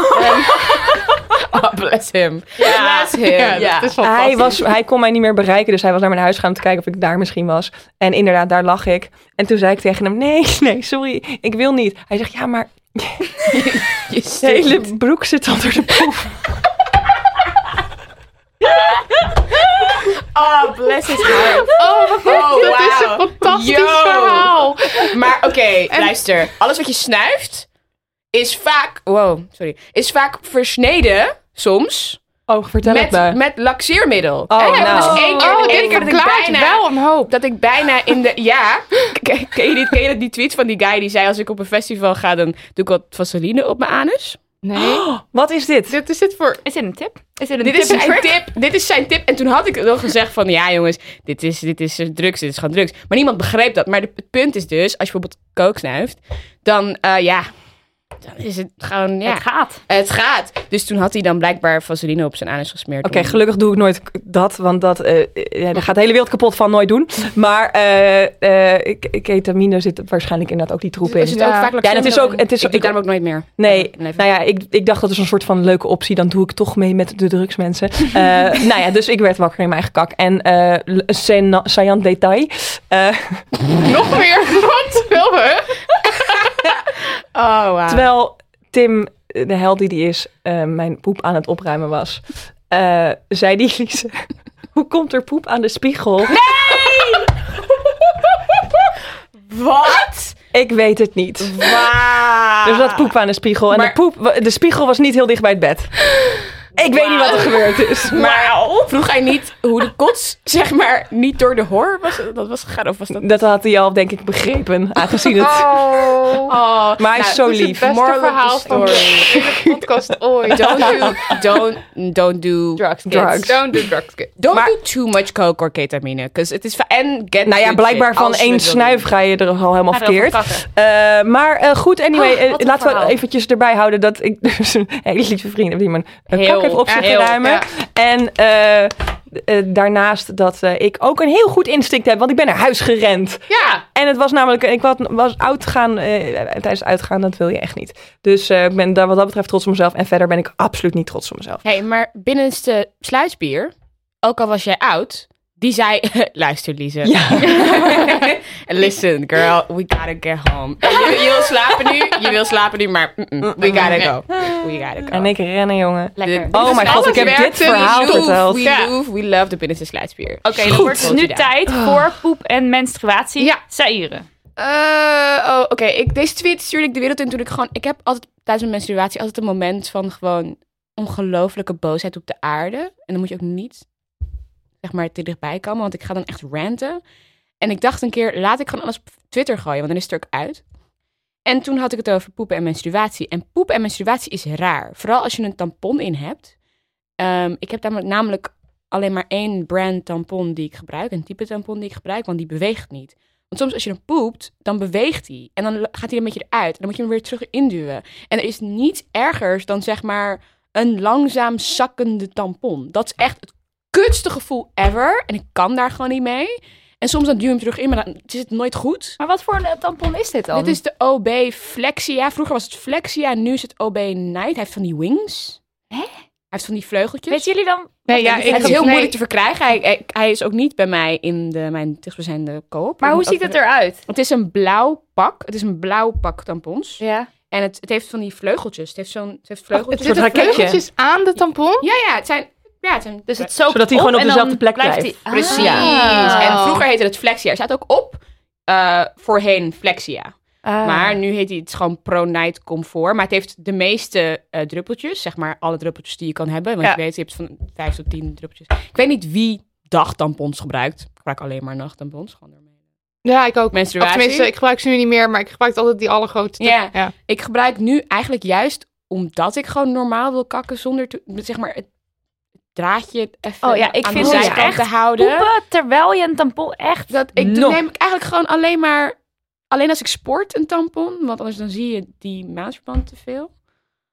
Oh, bless him. Bless him. Ja, Ja. dat is fantastisch. Hij, was, hij kon mij niet meer bereiken, dus hij was naar mijn huis gaan om te kijken of ik daar misschien was. En inderdaad, daar lag ik. En toen zei ik tegen hem, nee, nee, sorry, ik wil niet. Hij zegt, ja, maar Je je hele broek zit onder de proef. Oh, bless his heart. Oh, wat Oh, dat is een fantastisch Yo. verhaal. Maar oké, luister. Alles wat je snuift is vaak... Wow, sorry. Is vaak versneden, soms, Oh, vertel het met, me. met laxeermiddel. Oh, En ik nou. dus één keer, Oh, één dit keer dat ik bijna... wel een hoop. Dat ik bijna in de... Ja. Ken je, die, ken je die tweet van die guy die zei... Als ik op een festival ga, dan doe ik wat vaseline op mijn anus? Nee. Wat is dit? Dit is dit voor... Is dit een tip? Is dit een Dit tip is zijn trick? tip. Dit is zijn tip. En toen had ik nog gezegd van... Ja jongens, dit is, dit is eh, drugs. Dit is gewoon drugs. Maar niemand begreep dat. Maar de- het punt is dus... Als je bijvoorbeeld kook snuift... Dan, eh, ja... Dan is het gewoon... Ja, Het gaat. het gaat. Dus toen had hij dan blijkbaar vaseline op zijn anus gesmeerd. Oké, om- gelukkig doe ik nooit dat, want dat, eh, ja, daar gaat de hele wereld kapot van, nooit doen. Maar eh, eh, ketamine zit waarschijnlijk inderdaad ook die troep in. zit Ja. ook vaak Ja, en het is ook- het is ik ook- doe daarom ook nooit meer. Nee, Nee, nou ja, ik, ik dacht dat is een soort van leuke optie. Dan doe ik toch mee met de drugsmensen. Eh nou ja, dus ik werd wakker in mijn eigen kak. En eh een saillant detail. eh, Nog meer. Wat wil we? Oh, wow. terwijl Tim, de held die die is, eh, mijn poep aan het opruimen was. eh, zei die Lise, hoe komt er poep aan de spiegel? Wat? Ik weet het niet. Wauw. Dus dat poep aan de spiegel. En Maar- de, poep, de spiegel was niet heel dicht bij het bed. Ik weet niet wat er gebeurd is. Maar vroeg hij niet hoe de kots, zeg maar, niet door de hoor was, dat was gegaan? Of was dat... Dat had hij al, denk ik, begrepen. Aangezien het... Oh, Maar hij is zo Dit is het lief. beste Moral of the verhaal van de hele podcast ooit. Don't do, don't, don't do drugs, kids. Drugs. Don't do drugs, kids. Don't Maar- do too much coke or ketamine. Cause het is en get Nou ja, good blijkbaar shit, van als je één het wil snuif ga je er al helemaal Gaat verkeerd. kakken. Eh, maar eh, goed, anyway, Oh, eh, wat een laten we verhaal. eventjes erbij houden dat ik dus een hele lieve vriend heb die mijn eh, Heel, op ruimen. En eh, eh, daarnaast dat eh, ik ook een heel goed instinct heb, want ik ben naar huis gerend. Ja, En het was namelijk, ik was, was uitgaan, eh, tijdens uitgaan, dat wil je echt niet. Dus ik ben daar wat dat betreft trots op mezelf. En verder ben ik absoluut niet trots op mezelf. hey, maar binnenste sluisbier, ook al was jij oud, die zei, luister Lise. Listen girl, we gotta get home. Je, je wil slapen nu, je wil slapen nu, maar mm-mm, we gotta go. We gotta go. En ik rennen, jongen. Lekker. Oh mijn god, ik heb dit er verhaal verteld. We Ja. love, we love de binnenste sluisbier. Oké, dan Goed. wordt het nu tijd voor poep en menstruatie. Ja. Saïre. Eh, oh, oké. Ik Deze tweet stuurde ik de wereld in toen ik gewoon... Ik heb altijd tijdens mijn menstruatie altijd een moment van gewoon ongelofelijke boosheid op de aarde. En dan moet je ook niet, zeg maar, te dichtbij komen, want ik ga dan echt ranten. En ik dacht een keer, laat ik gewoon alles op Twitter gooien, want dan is het er ook uit. En toen had ik het over poepen en menstruatie. En poepen en menstruatie is raar. Vooral als je een tampon in hebt. Ehm, ik heb namelijk, namelijk alleen maar één brand tampon die ik gebruik. Een type tampon die ik gebruik, want die beweegt niet. Want soms als je hem poept, dan beweegt hij. En dan gaat hij een beetje eruit. En dan moet je hem weer terug induwen. En er is niets ergers dan zeg maar een langzaam zakkende tampon. Dat is echt het kutste gevoel ever. En ik kan daar gewoon niet mee. En soms dan duw je hem terug in, maar dan is het nooit goed. Maar wat voor een tampon is dit dan? Dit is de OB Flexia. Vroeger was het Flexia, nu is het OB Night. Hij heeft van die wings. Hè? Hij heeft van die vleugeltjes. Weet jullie dan? Nee, ja, ik- het is heel nee. moeilijk te verkrijgen. Hij, hij, hij is ook niet bij mij in de, mijn dichtstbijzijnde koop. Maar hoe ziet het eruit? Het is een blauw pak. Het is een blauw pak tampons. Ja. En het, het heeft van die vleugeltjes. Het heeft zo'n het heeft vleugeltjes. soort Zitten raketje. vleugeltjes aan de tampon? Ja, ja, het zijn... Ja, het zijn Dus het zo Zodat hij gewoon op dezelfde plek blijft. Precies. Ah. En vroeger heette het Flexia. Er staat ook op eh, voorheen Flexia. Ah. Maar nu heet hij het gewoon Pro Night Comfort. Maar het heeft de meeste eh, druppeltjes. Zeg maar alle druppeltjes die je kan hebben. Want Ja. je weet, je hebt van 5 tot 10 druppeltjes. Ik weet niet wie dagtampons gebruikt. Ik gebruik alleen maar nachttampons. Gewoon daarmee. Ja, ik ook. Of Menstruatie. tenminste, ik gebruik ze nu niet meer, maar ik gebruik altijd die allergrootste. Ja. ja. Ik gebruik nu eigenlijk juist omdat ik gewoon normaal wil kakken zonder te, zeg maar het draadje even Oh ja, ik aan vind de zijkant echt te houden. Poepen terwijl je een tampon echt... Dat ik Nog. neem ik eigenlijk gewoon alleen maar alleen als ik sport een tampon, want anders dan zie je die maandverband te veel.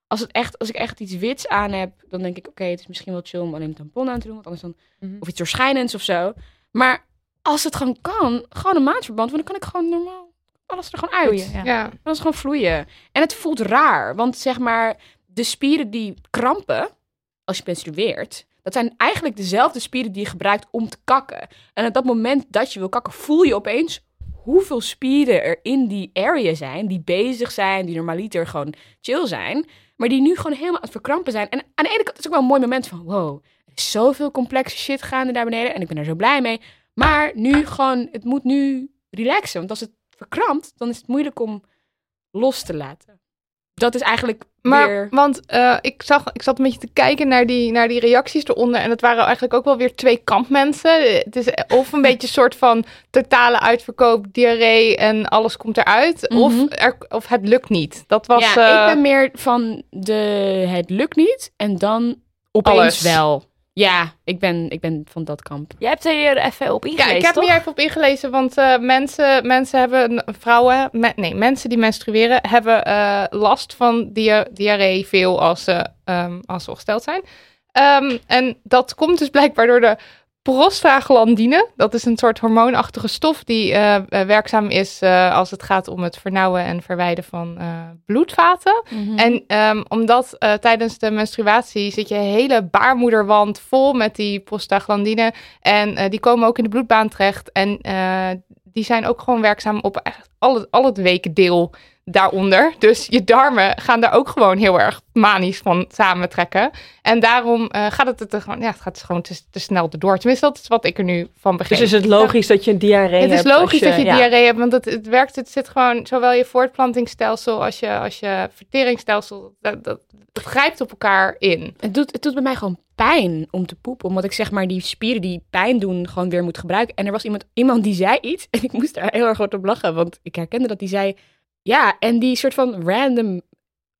Als het echt als ik echt iets wits aan heb, dan denk ik oké, het is misschien wel chill om alleen een tampon aan te doen, want anders dan Mhm. of iets doorschijnends of zo. Maar als het gewoon kan, gewoon een maandverband, want dan kan ik gewoon normaal alles er gewoon uit. Ja. Ja. Is gewoon vloeien. En het voelt raar, want zeg maar, de spieren die krampen als je menstrueert, dat zijn eigenlijk dezelfde spieren die je gebruikt om te kakken. En op dat moment dat je wil kakken, voel je opeens hoeveel spieren er in die area zijn, die bezig zijn, die normaliter gewoon chill zijn, maar die nu gewoon helemaal aan het verkrampen zijn. En aan de ene kant is het ook wel een mooi moment van, wow, er is zoveel complexe shit gaande daar beneden en ik ben er zo blij mee. Maar nu gewoon, het moet nu relaxen, want als het verkrampt, dan is het moeilijk om los te laten. Dat is eigenlijk Maar, weer... want eh, ik, zag, ik zat een beetje te kijken naar die, naar die reacties eronder. En het waren eigenlijk ook wel weer twee kampmensen. Het is of een beetje een soort van totale uitverkoop, diarree en alles komt eruit. Mhm. of, er, of het lukt niet. Dat was... ja, eh, ik ben meer van de het lukt niet en dan opeens Alles. wel. Ja, ik ben, ik ben van dat kamp. Jij hebt er hier even op ingelezen, Ja, ik heb toch? me hier even op ingelezen, want eh, mensen, mensen hebben, vrouwen, me- nee, mensen die menstrueren, hebben eh, last van dia- diarree veel als ze, ehm, als ze ongesteld zijn. Ehm, en dat komt dus blijkbaar door de prostaglandine. Dat is een soort hormoonachtige stof die eh, eh, werkzaam is eh, als het gaat om het vernauwen en verwijden van bloedvaten. En ehm, omdat tijdens de menstruatie zit je hele baarmoederwand vol met die prostaglandine. En die komen ook in de bloedbaan terecht. En die zijn ook gewoon werkzaam op echt al het, al het wekendeel daaronder. Dus je darmen gaan daar ook gewoon heel erg manisch van samentrekken. En daarom eh, gaat het, er gewoon, ja, het gaat gewoon te, te snel erdoor. Tenminste, dat is wat ik er nu van begreep. Dus is het logisch dat je diarree Het is hebt logisch dat je ja. diarree hebt, want het, het werkt, het zit gewoon zowel je voortplantingsstelsel als je, als je verteringsstelsel, dat, dat, dat grijpt op elkaar in. Het doet, het doet bij mij gewoon pijn om te poepen. Omdat ik zeg maar die spieren die pijn doen gewoon weer moet gebruiken. En er was iemand, iemand die zei iets. En ik moest daar heel erg hard op lachen. Want ik herkende dat die zei... Ja, en die soort van random...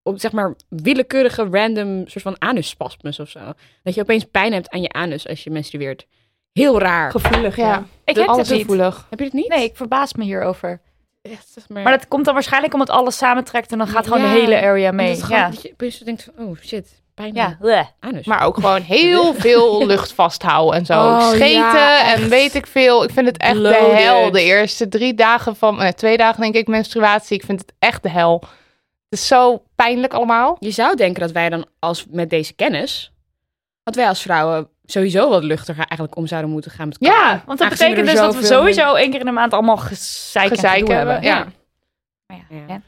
Op, zeg maar willekeurige random soort van anusspasmus of zo. Dat je opeens pijn hebt aan je anus als je menstrueert. Heel raar. Gevoelig, ja. Ja, Ik heb alles het niet. gevoelig. Heb je het niet? Nee, ik verbaas me hierover. Echt, zeg maar, Maar dat komt dan waarschijnlijk omdat alles samentrekt en dan gaat gewoon Ja. de hele area mee. dat is gewoon Ja. dat je opeens denkt van, oh shit. Pijn Ja, bleh. anus. Maar ook gewoon heel veel lucht vasthouden en zo. Oh, Scheten ja, en weet ik veel. Ik vind het echt de hel. De eerste drie dagen van, eh, twee dagen denk ik menstruatie. Ik vind het echt de hel. Het is zo pijnlijk allemaal. Je zou denken dat wij dan als met deze kennis, dat wij als vrouwen sowieso wat luchtiger eigenlijk om zouden moeten gaan met Ja, elkaar. Want dat Aangezien betekent dus dat we sowieso één keer in de maand allemaal gezeik, en Gezeik hebben. hebben. Ja. Maar ja, Ja. ja,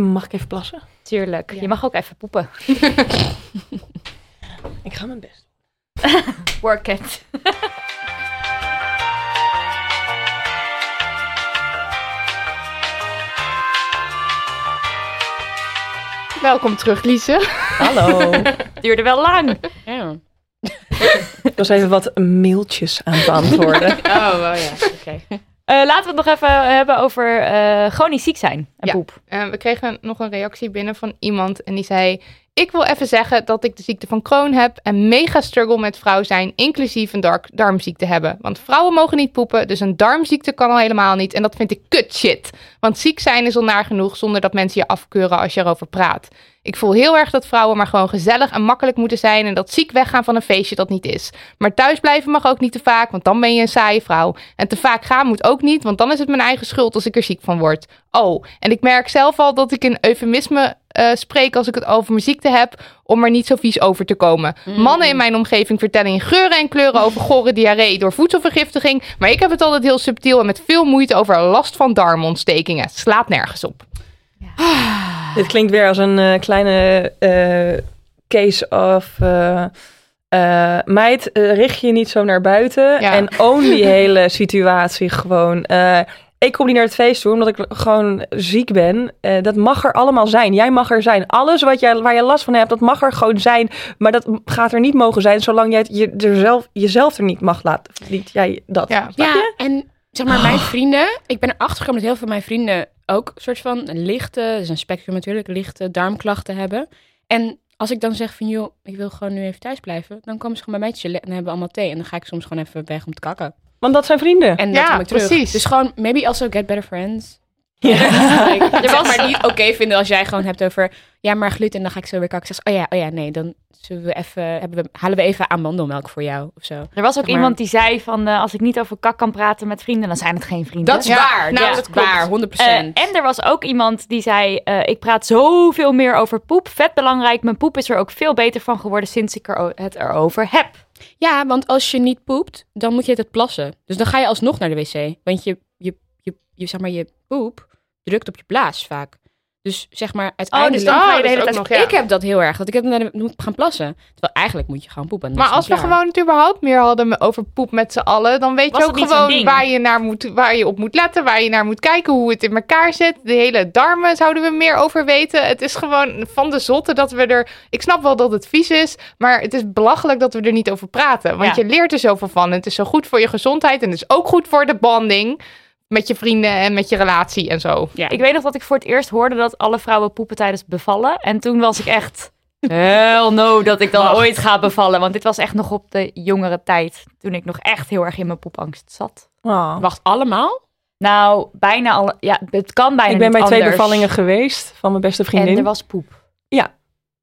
Mag ik even plassen? Tuurlijk. Ja. Je mag ook even poepen. Ik ga mijn best. Work it. Welkom terug, Lise. Hallo. Duurde wel lang. Ja. ik was even wat mailtjes aan het beantwoorden. Oh, wel ja. Oké. Eh, laten we het nog even hebben over eh chronisch ziek zijn en Ja. poep. Eh, we kregen nog een reactie binnen van iemand en die zei... Ik wil even zeggen dat ik de ziekte van Crohn heb en mega struggle met vrouw zijn, inclusief een dark darmziekte hebben. Want vrouwen mogen niet poepen, dus een darmziekte kan al helemaal niet. En dat vind ik kut shit. Want ziek zijn is al naar genoeg zonder dat mensen je afkeuren als je erover praat. Ik voel heel erg dat vrouwen maar gewoon gezellig en makkelijk moeten zijn en dat ziek weggaan van een feestje dat niet is. Maar thuisblijven mag ook niet te vaak, want dan ben je een saaie vrouw. En te vaak gaan moet ook niet, want dan is het mijn eigen schuld als ik er ziek van word. Oh, en ik merk zelf al dat ik een eufemisme eh, spreek als ik het over mijn ziekte heb, om er niet zo vies over te komen. Mannen in mijn omgeving vertellen in geuren en kleuren over gore diarree door voedselvergiftiging, maar ik heb het altijd heel subtiel en met veel moeite over last van darmontstekingen. Slaat nergens op. Dit klinkt weer als een eh, kleine eh, case of... eh, eh, meid, richt je niet zo naar buiten Ja. en own die hele situatie gewoon. Eh, ik kom niet naar het feest toe omdat ik gewoon ziek ben. Eh, dat mag er allemaal zijn. Jij mag er zijn. Alles wat jij, waar je last van hebt, dat mag er gewoon zijn. Maar dat gaat er niet mogen zijn zolang jij het je, er zelf, jezelf er niet mag laten. Niet jij dat. Ja. Ja, en zeg maar, mijn vrienden, ik ben erachter gekomen dat heel veel van mijn vrienden ook een soort van lichte, dat is een spectrum natuurlijk, lichte darmklachten hebben. En als ik dan zeg van, joh, ik wil gewoon nu even thuis blijven, dan komen ze gewoon bij mij chillen en dan hebben we allemaal thee. En dan ga ik soms gewoon even weg om te kakken. Want dat zijn vrienden. En Ja, kom ik terug. precies. Dus gewoon, maybe also get better friends. Ja. Ik zeg maar niet oké vinden als jij gewoon hebt over, ja, maar gluten, dan ga ik zo weer kakken. Zeg, oh ja, oh ja, nee, dan zullen we even, hebben we, halen we even amandelmelk voor jou of zo. Er was ook Zeg maar- iemand die zei van eh, als ik niet over kak kan praten met vrienden, dan zijn het geen vrienden. Dat is Ja, waar. nou, Nou, dat klopt. waar, 100%. Eh, en er was ook iemand die zei: eh, Ik praat zoveel meer over poep. Vet belangrijk. Mijn poep is er ook veel beter van geworden sinds ik er het erover heb. Ja, want als je niet poept, dan moet je het plassen. Dus dan ga je alsnog naar de wc. Want je, je, je, zeg maar, je poep drukt op je blaas vaak. Dus zeg maar, uiteindelijk... dan ga je de dat hele is tijd- ook nog, ja. Ik heb dat heel erg, dat ik heb naar de, moet gaan plassen. Terwijl eigenlijk moet je gewoon poepen. en dan Maar als we gewoon het überhaupt meer hadden over poep met z'n allen, dan weet Was je ook gewoon waar je, naar moet, waar je op moet letten, waar je naar moet kijken, hoe het in elkaar zit. De hele darmen zouden we meer over weten. Het is gewoon van de zotte dat we er. Ik snap wel dat het vies is, maar het is belachelijk dat we er niet over praten. Want Ja. je leert er zoveel van. Het is zo goed voor je gezondheid en het is ook goed voor de bonding met je vrienden en met je relatie en zo. Ja. Ik weet nog dat ik voor het eerst hoorde dat alle vrouwen poepen tijdens bevallen. En toen was ik echt. Hell no, dat ik dan Wacht. ooit ga bevallen. Want dit was echt nog op de jongere tijd. Toen ik nog echt heel erg in mijn poepangst zat. Oh. Wacht, allemaal? Nou, bijna alle. Ja, het kan bijna Ik ben niet bij twee anders. bevallingen geweest van mijn beste En vriendin. er was poep.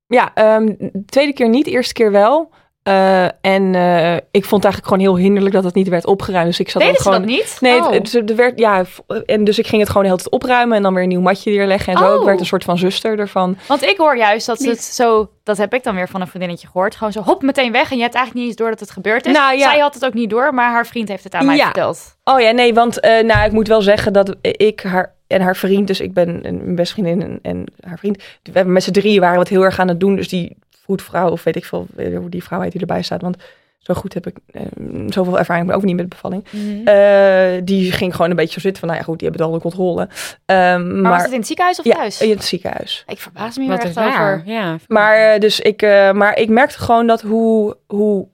Ja, ehm, de tweede keer niet, eerste keer wel. Eh, en eh, ik vond het eigenlijk gewoon heel hinderlijk dat het niet werd opgeruimd. Dus ik zat Deden gewoon... dat niet? Nee, Oh. het, het- er werd, ja, en dus ik ging het gewoon de hele tijd opruimen en dan weer een nieuw matje neerleggen en zo. Oh. Ik werd een soort van zuster ervan. Want ik hoor juist dat ze het zo, dat heb ik dan weer van een vriendinnetje gehoord, gewoon zo hop meteen weg en je hebt eigenlijk niet eens door dat het gebeurd is. Nou, ja. Zij had het ook niet door, maar haar vriend heeft het aan mij Ja. verteld. Oh ja, nee, want eh, nou, ik moet wel zeggen dat ik haar en haar vriend, dus ik ben een mijn beste vriendin en, en haar vriend, we hebben met z'n drieën waren het heel erg aan het doen. Dus die vroedvrouw, of weet ik veel eh, hoe die vrouw heet die erbij staat, want zo goed heb ik eh, zoveel ervaring ook niet met bevalling. Mhm. Eh, die ging gewoon een beetje zo zitten van, nou ja goed, die hebben het al onder controle. Ehm, Maar, was het in het ziekenhuis of ja, thuis? in het ziekenhuis. Ik verbaas me hier echt over. Ja. Maar, dus ik, eh, maar ik merkte gewoon dat hoe, hoe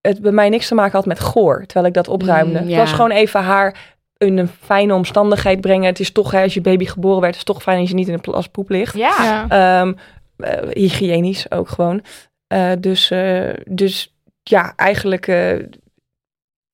het bij mij niks te maken had met goor, terwijl ik dat opruimde. Mm, Het ja. was gewoon even haar in een fijne omstandigheid brengen. Het is toch, hè, als je baby geboren werd, is het toch fijn als je niet in een plas poep ligt. Ja. Ja. Eh, hygiënisch ook gewoon. Eh, dus, eh, dus ja, eigenlijk...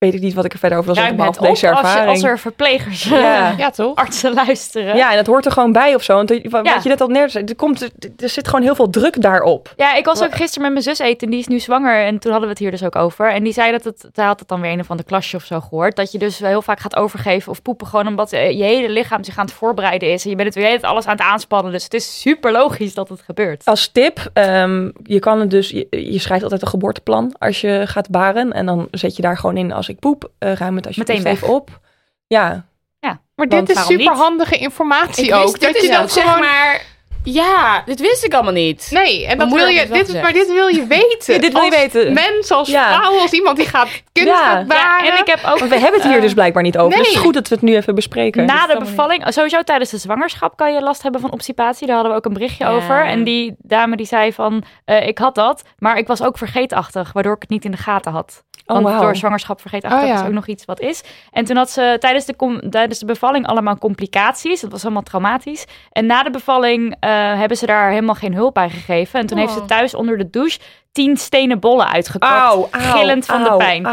weet ik niet wat ik er verder over wil zeggen, behalve deze als, je- ervaring. als er verplegers, Ja. Ja, toch? artsen luisteren. Ja, en dat hoort er gewoon bij of zo. Want er- wat Ja. je net al neer zei, er, komt, er, er zit gewoon heel veel druk daarop. Ja, ik was ook gisteren met mijn zus eten. Die is nu zwanger. En toen hadden we het hier dus ook over. En die zei dat het... Zij had het dan weer een of ander klasje of zo gehoord. Dat je dus heel vaak gaat overgeven of poepen. Gewoon omdat je hele lichaam zich aan het voorbereiden is. En je bent het weer alles aan het aanspannen. Dus het is super logisch dat het gebeurt. Als tip, ehm, je kan het dus, je, je schrijft altijd een geboorteplan als je gaat baren. En dan zet je daar gewoon in, als ik poep, eh ruim het alsjeblieft Meteen weg. even op. Ja, Ja, Maar dit is super handige informatie Ik ook. wist dit dat je dat ook, zeg gewoon... maar... Ja, dit wist ik allemaal niet. Nee, en dat wil je, dit, gezegd. maar dit wil je weten. Ja, dit wil je als weten. mens, als Ja. vrouw, als iemand die gaat kunst Ja. gaat Ja, baren. en ik heb ook... want we hebben het hier dus blijkbaar niet over. Dus het is goed dat we het nu even bespreken. Na de bevalling, sowieso tijdens de zwangerschap kan je last hebben van obstipatie. Daar hadden we ook een berichtje Ja. over. En die dame die zei van, eh, ik had dat, maar ik was ook vergeetachtig, waardoor ik het niet in de gaten had. Oh, Want wauw. door zwangerschap vergeetachtig Oh, ja. is ook nog iets wat is. En toen had ze tijdens de, tijdens de bevalling allemaal complicaties. Dat was allemaal traumatisch. En na de bevalling eh, hebben ze daar helemaal geen hulp bij gegeven. En toen heeft ze Oh. thuis onder de douche tien stenen bollen uitgekort. Gillend van de pijn.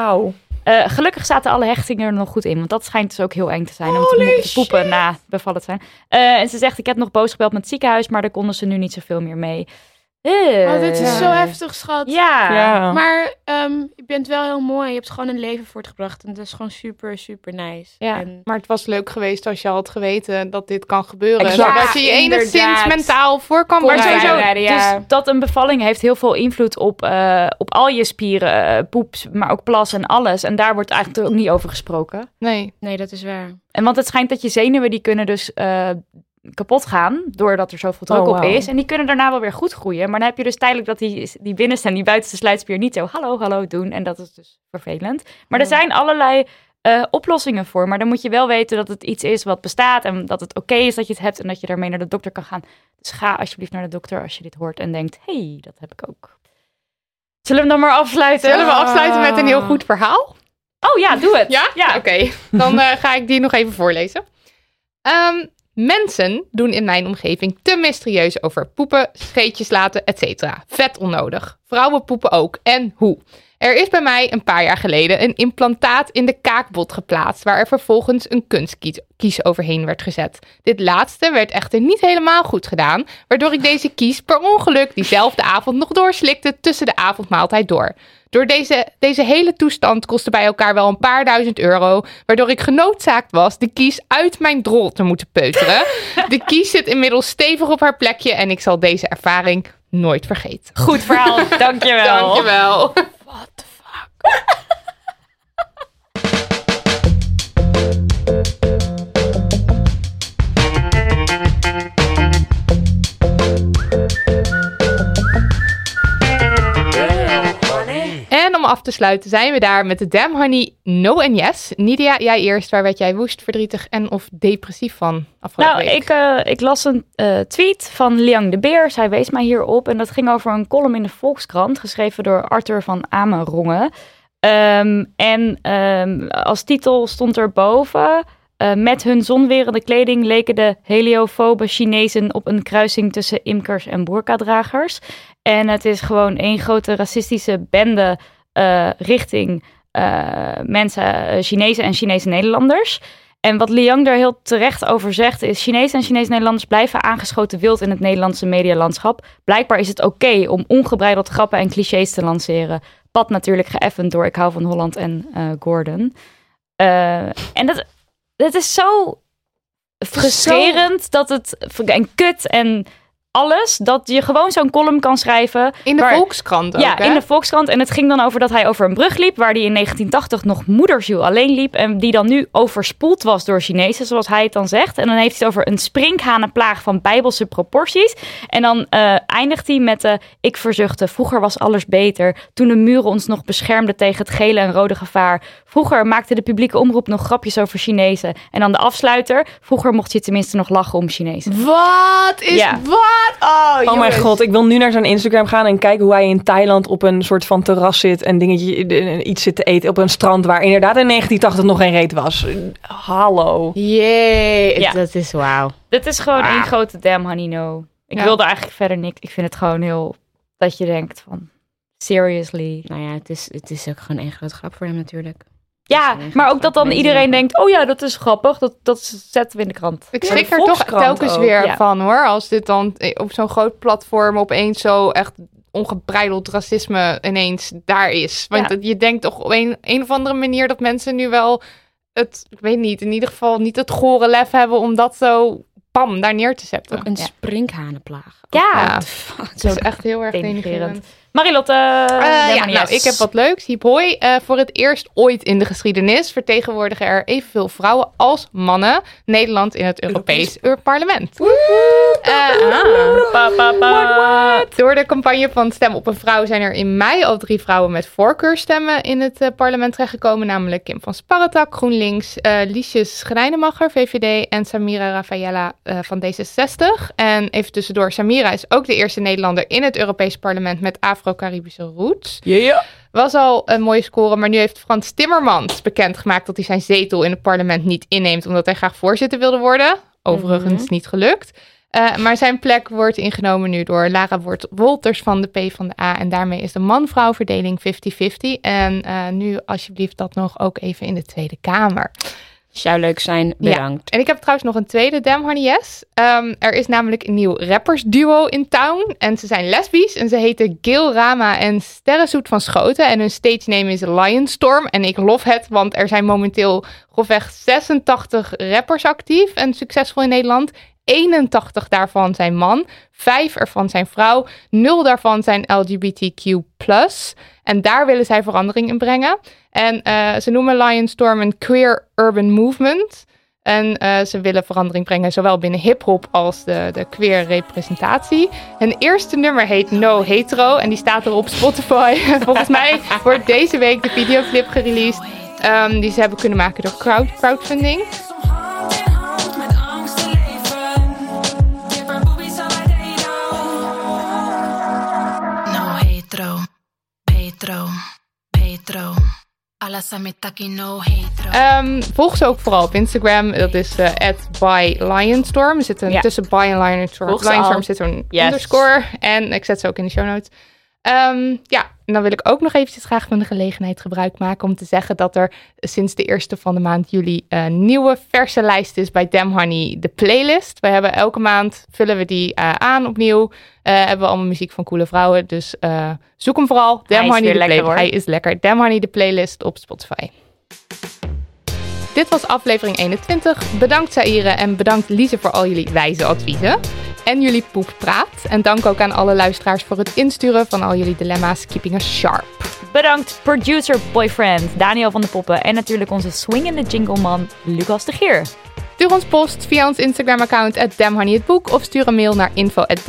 Eh, gelukkig zaten alle hechtingen er nog goed in. Want dat schijnt dus ook heel eng te zijn. om te poepen na bevallen te zijn. Eh, en ze zegt, ik heb nog boos gebeld met het ziekenhuis. Maar daar konden ze nu niet zoveel meer mee. Eh, Oh, dit is Ja. zo heftig, schat. Ja. Ja. Maar ehm, je bent wel heel mooi. Je hebt gewoon een leven voortgebracht. En dat is gewoon super, super nice. Ja. En Maar het was leuk geweest als je had geweten dat dit kan gebeuren. Exact. Zodat je je Ja, enigszins mentaal voor kan Maar sowieso, rijden, ja. dus dat een bevalling heeft heel veel invloed op, eh, op al je spieren, eh, poep, maar ook plas en alles. En daar wordt eigenlijk ook niet over gesproken. Nee. nee, dat is waar. En want het schijnt dat je zenuwen, die kunnen dus eh, kapot gaan, doordat er zoveel druk Oh, op is. En die kunnen daarna wel weer goed groeien. Maar dan heb je dus tijdelijk dat die, die binnenste en die buitenste sluitspier niet zo hallo, hallo doen. En dat is dus vervelend. Maar er zijn allerlei eh, oplossingen voor. Maar dan moet je wel weten dat het iets is wat bestaat en dat het oké is dat je het hebt en dat je daarmee naar de dokter kan gaan. Dus ga alsjeblieft naar de dokter als je dit hoort en denkt, hey, dat heb ik ook. Zullen we hem dan maar afsluiten? Zullen we afsluiten met een heel goed verhaal? Oh ja, doe het. Ja? Ja. Oké, dan eh, ga ik die nog even voorlezen. Ehm, mensen doen in mijn omgeving te mysterieus over poepen, scheetjes laten, etc. Vet onnodig. Vrouwen poepen ook. En hoe? Er is bij mij een paar jaar geleden een implantaat in de kaakbot geplaatst, waar er vervolgens een kunstkies kies overheen werd gezet. Dit laatste werd echter niet helemaal goed gedaan, waardoor ik deze kies per ongeluk diezelfde avond nog doorslikte tussen de avondmaaltijd door. Door deze, deze hele toestand kostte bij elkaar wel een paar duizend euro, waardoor ik genoodzaakt was de kies uit mijn drol te moeten peuteren. De kies zit inmiddels stevig op haar plekje en ik zal deze ervaring nooit vergeten. Goed verhaal, dankjewel. Dankjewel. En om af te sluiten zijn we daar met de Damn Honey No and Yes. Nidia, jij eerst. Waar werd jij woest, verdrietig en of depressief van afgelopen Nou, week? ik, eh, ik las een eh, tweet van Liang de Beer. Zij wees mij hierop. En dat ging over een column in de Volkskrant. Geschreven door Arthur van Amerongen. Ehm, en ehm, als titel stond er boven... eh, met hun zonwerende kleding leken de heliofobe Chinezen op een kruising tussen imkers en boerkadragers. En het is gewoon één grote racistische bende eh, richting eh, mensen, eh, Chinezen en Chinese Nederlanders. En wat Liang daar heel terecht over zegt is... Chinese en Chinese Nederlanders blijven aangeschoten wild in het Nederlandse medialandschap. Blijkbaar is het oké om ongebreideld grappen en clichés te lanceren. Pad natuurlijk geëffend door Ik hou van Holland en Gordon. En dat, dat is zo frustrerend dat het... En kut en alles, dat je gewoon zo'n column kan schrijven... in de waar- Volkskrant ook, ja, hè? in de Volkskrant. En het ging dan over dat hij over een brug liep, waar hij in 1980 nog moederziel alleen liep. En die dan nu overspoeld was door Chinezen, zoals hij het dan zegt. En dan heeft hij het over een sprinkhanenplaag van bijbelse proporties. En dan eh, eindigt hij met de ik verzuchtte, vroeger was alles beter. Toen de muren ons nog beschermden tegen het gele en rode gevaar. Vroeger maakte de publieke omroep nog grapjes over Chinezen. En dan de afsluiter, vroeger mocht je tenminste nog lachen om Chinezen. Wat is Ja. wat? Oh, Oh mijn god, ik wil nu naar zijn Instagram gaan en kijken hoe hij in Thailand op een soort van terras zit en dingetje, eh, iets zit te eten op een strand waar inderdaad in 1980 nog geen reet was. Hallo. Jee, Ja. dat is wauw. Dit is gewoon één grote damn honey no. Ik Ja. wilde eigenlijk verder niks. Ik vind het gewoon heel... Dat je denkt van... Seriously. Nou ja, het is, het is ook gewoon één grote grap voor hem natuurlijk. Ja, maar ook dat dan iedereen denkt, oh ja, dat is grappig. Dat, dat zetten we in de krant. Ik schrik er toch telkens ook, weer ja. van hoor. Als dit dan op zo'n groot platform opeens zo echt ongebreideld racisme ineens daar is. Want Ja. je denkt toch op een, een of andere manier dat mensen nu wel het, ik weet niet, in ieder geval niet het gore lef hebben om dat zo pam daar neer te zetten. Ook een Ja. sprinkhanenplaag. Ja, Ja. Fuck. Dat is echt heel erg Denigrerend. Marilotte. Eh, ja, nou, ik heb wat leuks. Hiep hoi. Eh, voor het eerst ooit in de geschiedenis vertegenwoordigen er evenveel vrouwen als mannen Nederland in het Europees Parlement. Eh, ah. Pa, pa, pa. Door de campagne van Stem op een Vrouw zijn er in mei al drie vrouwen met voorkeurstemmen in het eh, parlement terechtgekomen. Namelijk Kim van Sparretak, GroenLinks, eh Liesjes Schrijnemacher, VVD en Samira Rafaela eh, van D66. En even tussendoor, Samira is ook de eerste Nederlander in het Europees parlement met Afro-Caribische roots. Was al een mooie score, maar nu heeft Frans Timmermans bekendgemaakt dat hij zijn zetel in het parlement niet inneemt omdat hij graag voorzitter wilde worden. Overigens niet gelukt. Eh, maar zijn plek wordt ingenomen nu door Lara Wolters van de PvdA. En daarmee is de man-vrouw verdeling 50-50. En eh, nu alsjeblieft dat nog ook even in de Tweede Kamer. Zou leuk zijn, bedankt. En ik heb trouwens nog een tweede Damn Honey Yes. Ehm, er is namelijk een nieuw rappersduo in town. En ze zijn lesbisch. En ze heten Gil Rama en Sterrenzoet van Schoten. En hun stage name is Lionstorm. En ik lof het, want er zijn momenteel grofweg 86 rappers actief en succesvol in Nederland. 81 daarvan zijn man, 5 ervan zijn vrouw, 0 daarvan zijn LGBTQ+. En daar willen zij verandering in brengen. En eh, ze noemen Lionstorm een queer urban movement. En eh, ze willen verandering brengen, zowel binnen hip-hop als de, de queer representatie. Hun eerste nummer heet No Hetero en die staat er op Spotify. Volgens mij wordt deze week de videoclip gereleased. ehm, die ze hebben kunnen maken door crowd, crowdfunding. No hetero. Ehm, volg ze ook vooral op Instagram. Dat is eh by Lionstorm. Er zit een, Ja. Tussen by en Lionstorm, Lionstorm zit een Yes. underscore. En ik zet ze ook in de show notes. Ehm, ja, en dan wil ik ook nog eventjes graag van de gelegenheid gebruik maken om te zeggen dat er sinds de eerste van de maand juli een nieuwe verse lijst is bij Damn Honey, de playlist. We hebben elke maand, vullen we die eh, aan opnieuw. Eh, hebben we allemaal muziek van coole vrouwen. Dus eh, zoek hem vooral. Damn is Honey, de lekker, playlist. hoor. Hij is lekker. Damn Honey, de playlist op Spotify. Dit was aflevering 21. Bedankt Saire en bedankt Lise voor al jullie wijze adviezen. En jullie poeppraat. En dank ook aan alle luisteraars voor het insturen van al jullie dilemma's. Keeping us sharp. Bedankt producer boyfriend Daniel van de Poppen en natuurlijk onze swingende jingleman Lucas de Geer. Stuur ons post via ons Instagram-account at damhoneyhetboek of stuur een mail naar info at.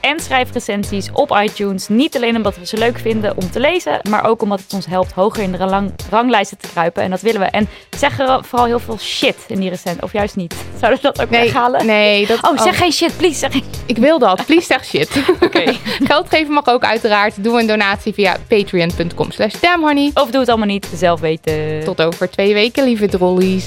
En schrijf recensies op iTunes. Niet alleen omdat we ze leuk vinden om te lezen, maar ook omdat het ons helpt hoger in de rang- ranglijsten te kruipen. En dat willen we. En zeg er vooral heel veel shit in die recent. Of juist niet. Zouden we dat ook Nee, weghalen? nee, dat, Oh, zeg geen shit, please. Zeg ik wil dat. Please zeg shit. Oké. Geld geven mag ook uiteraard. Doe een donatie via patreon.com slash damhoney. Of doe het allemaal niet. Zelf weten. Tot over twee weken, lieve drollies.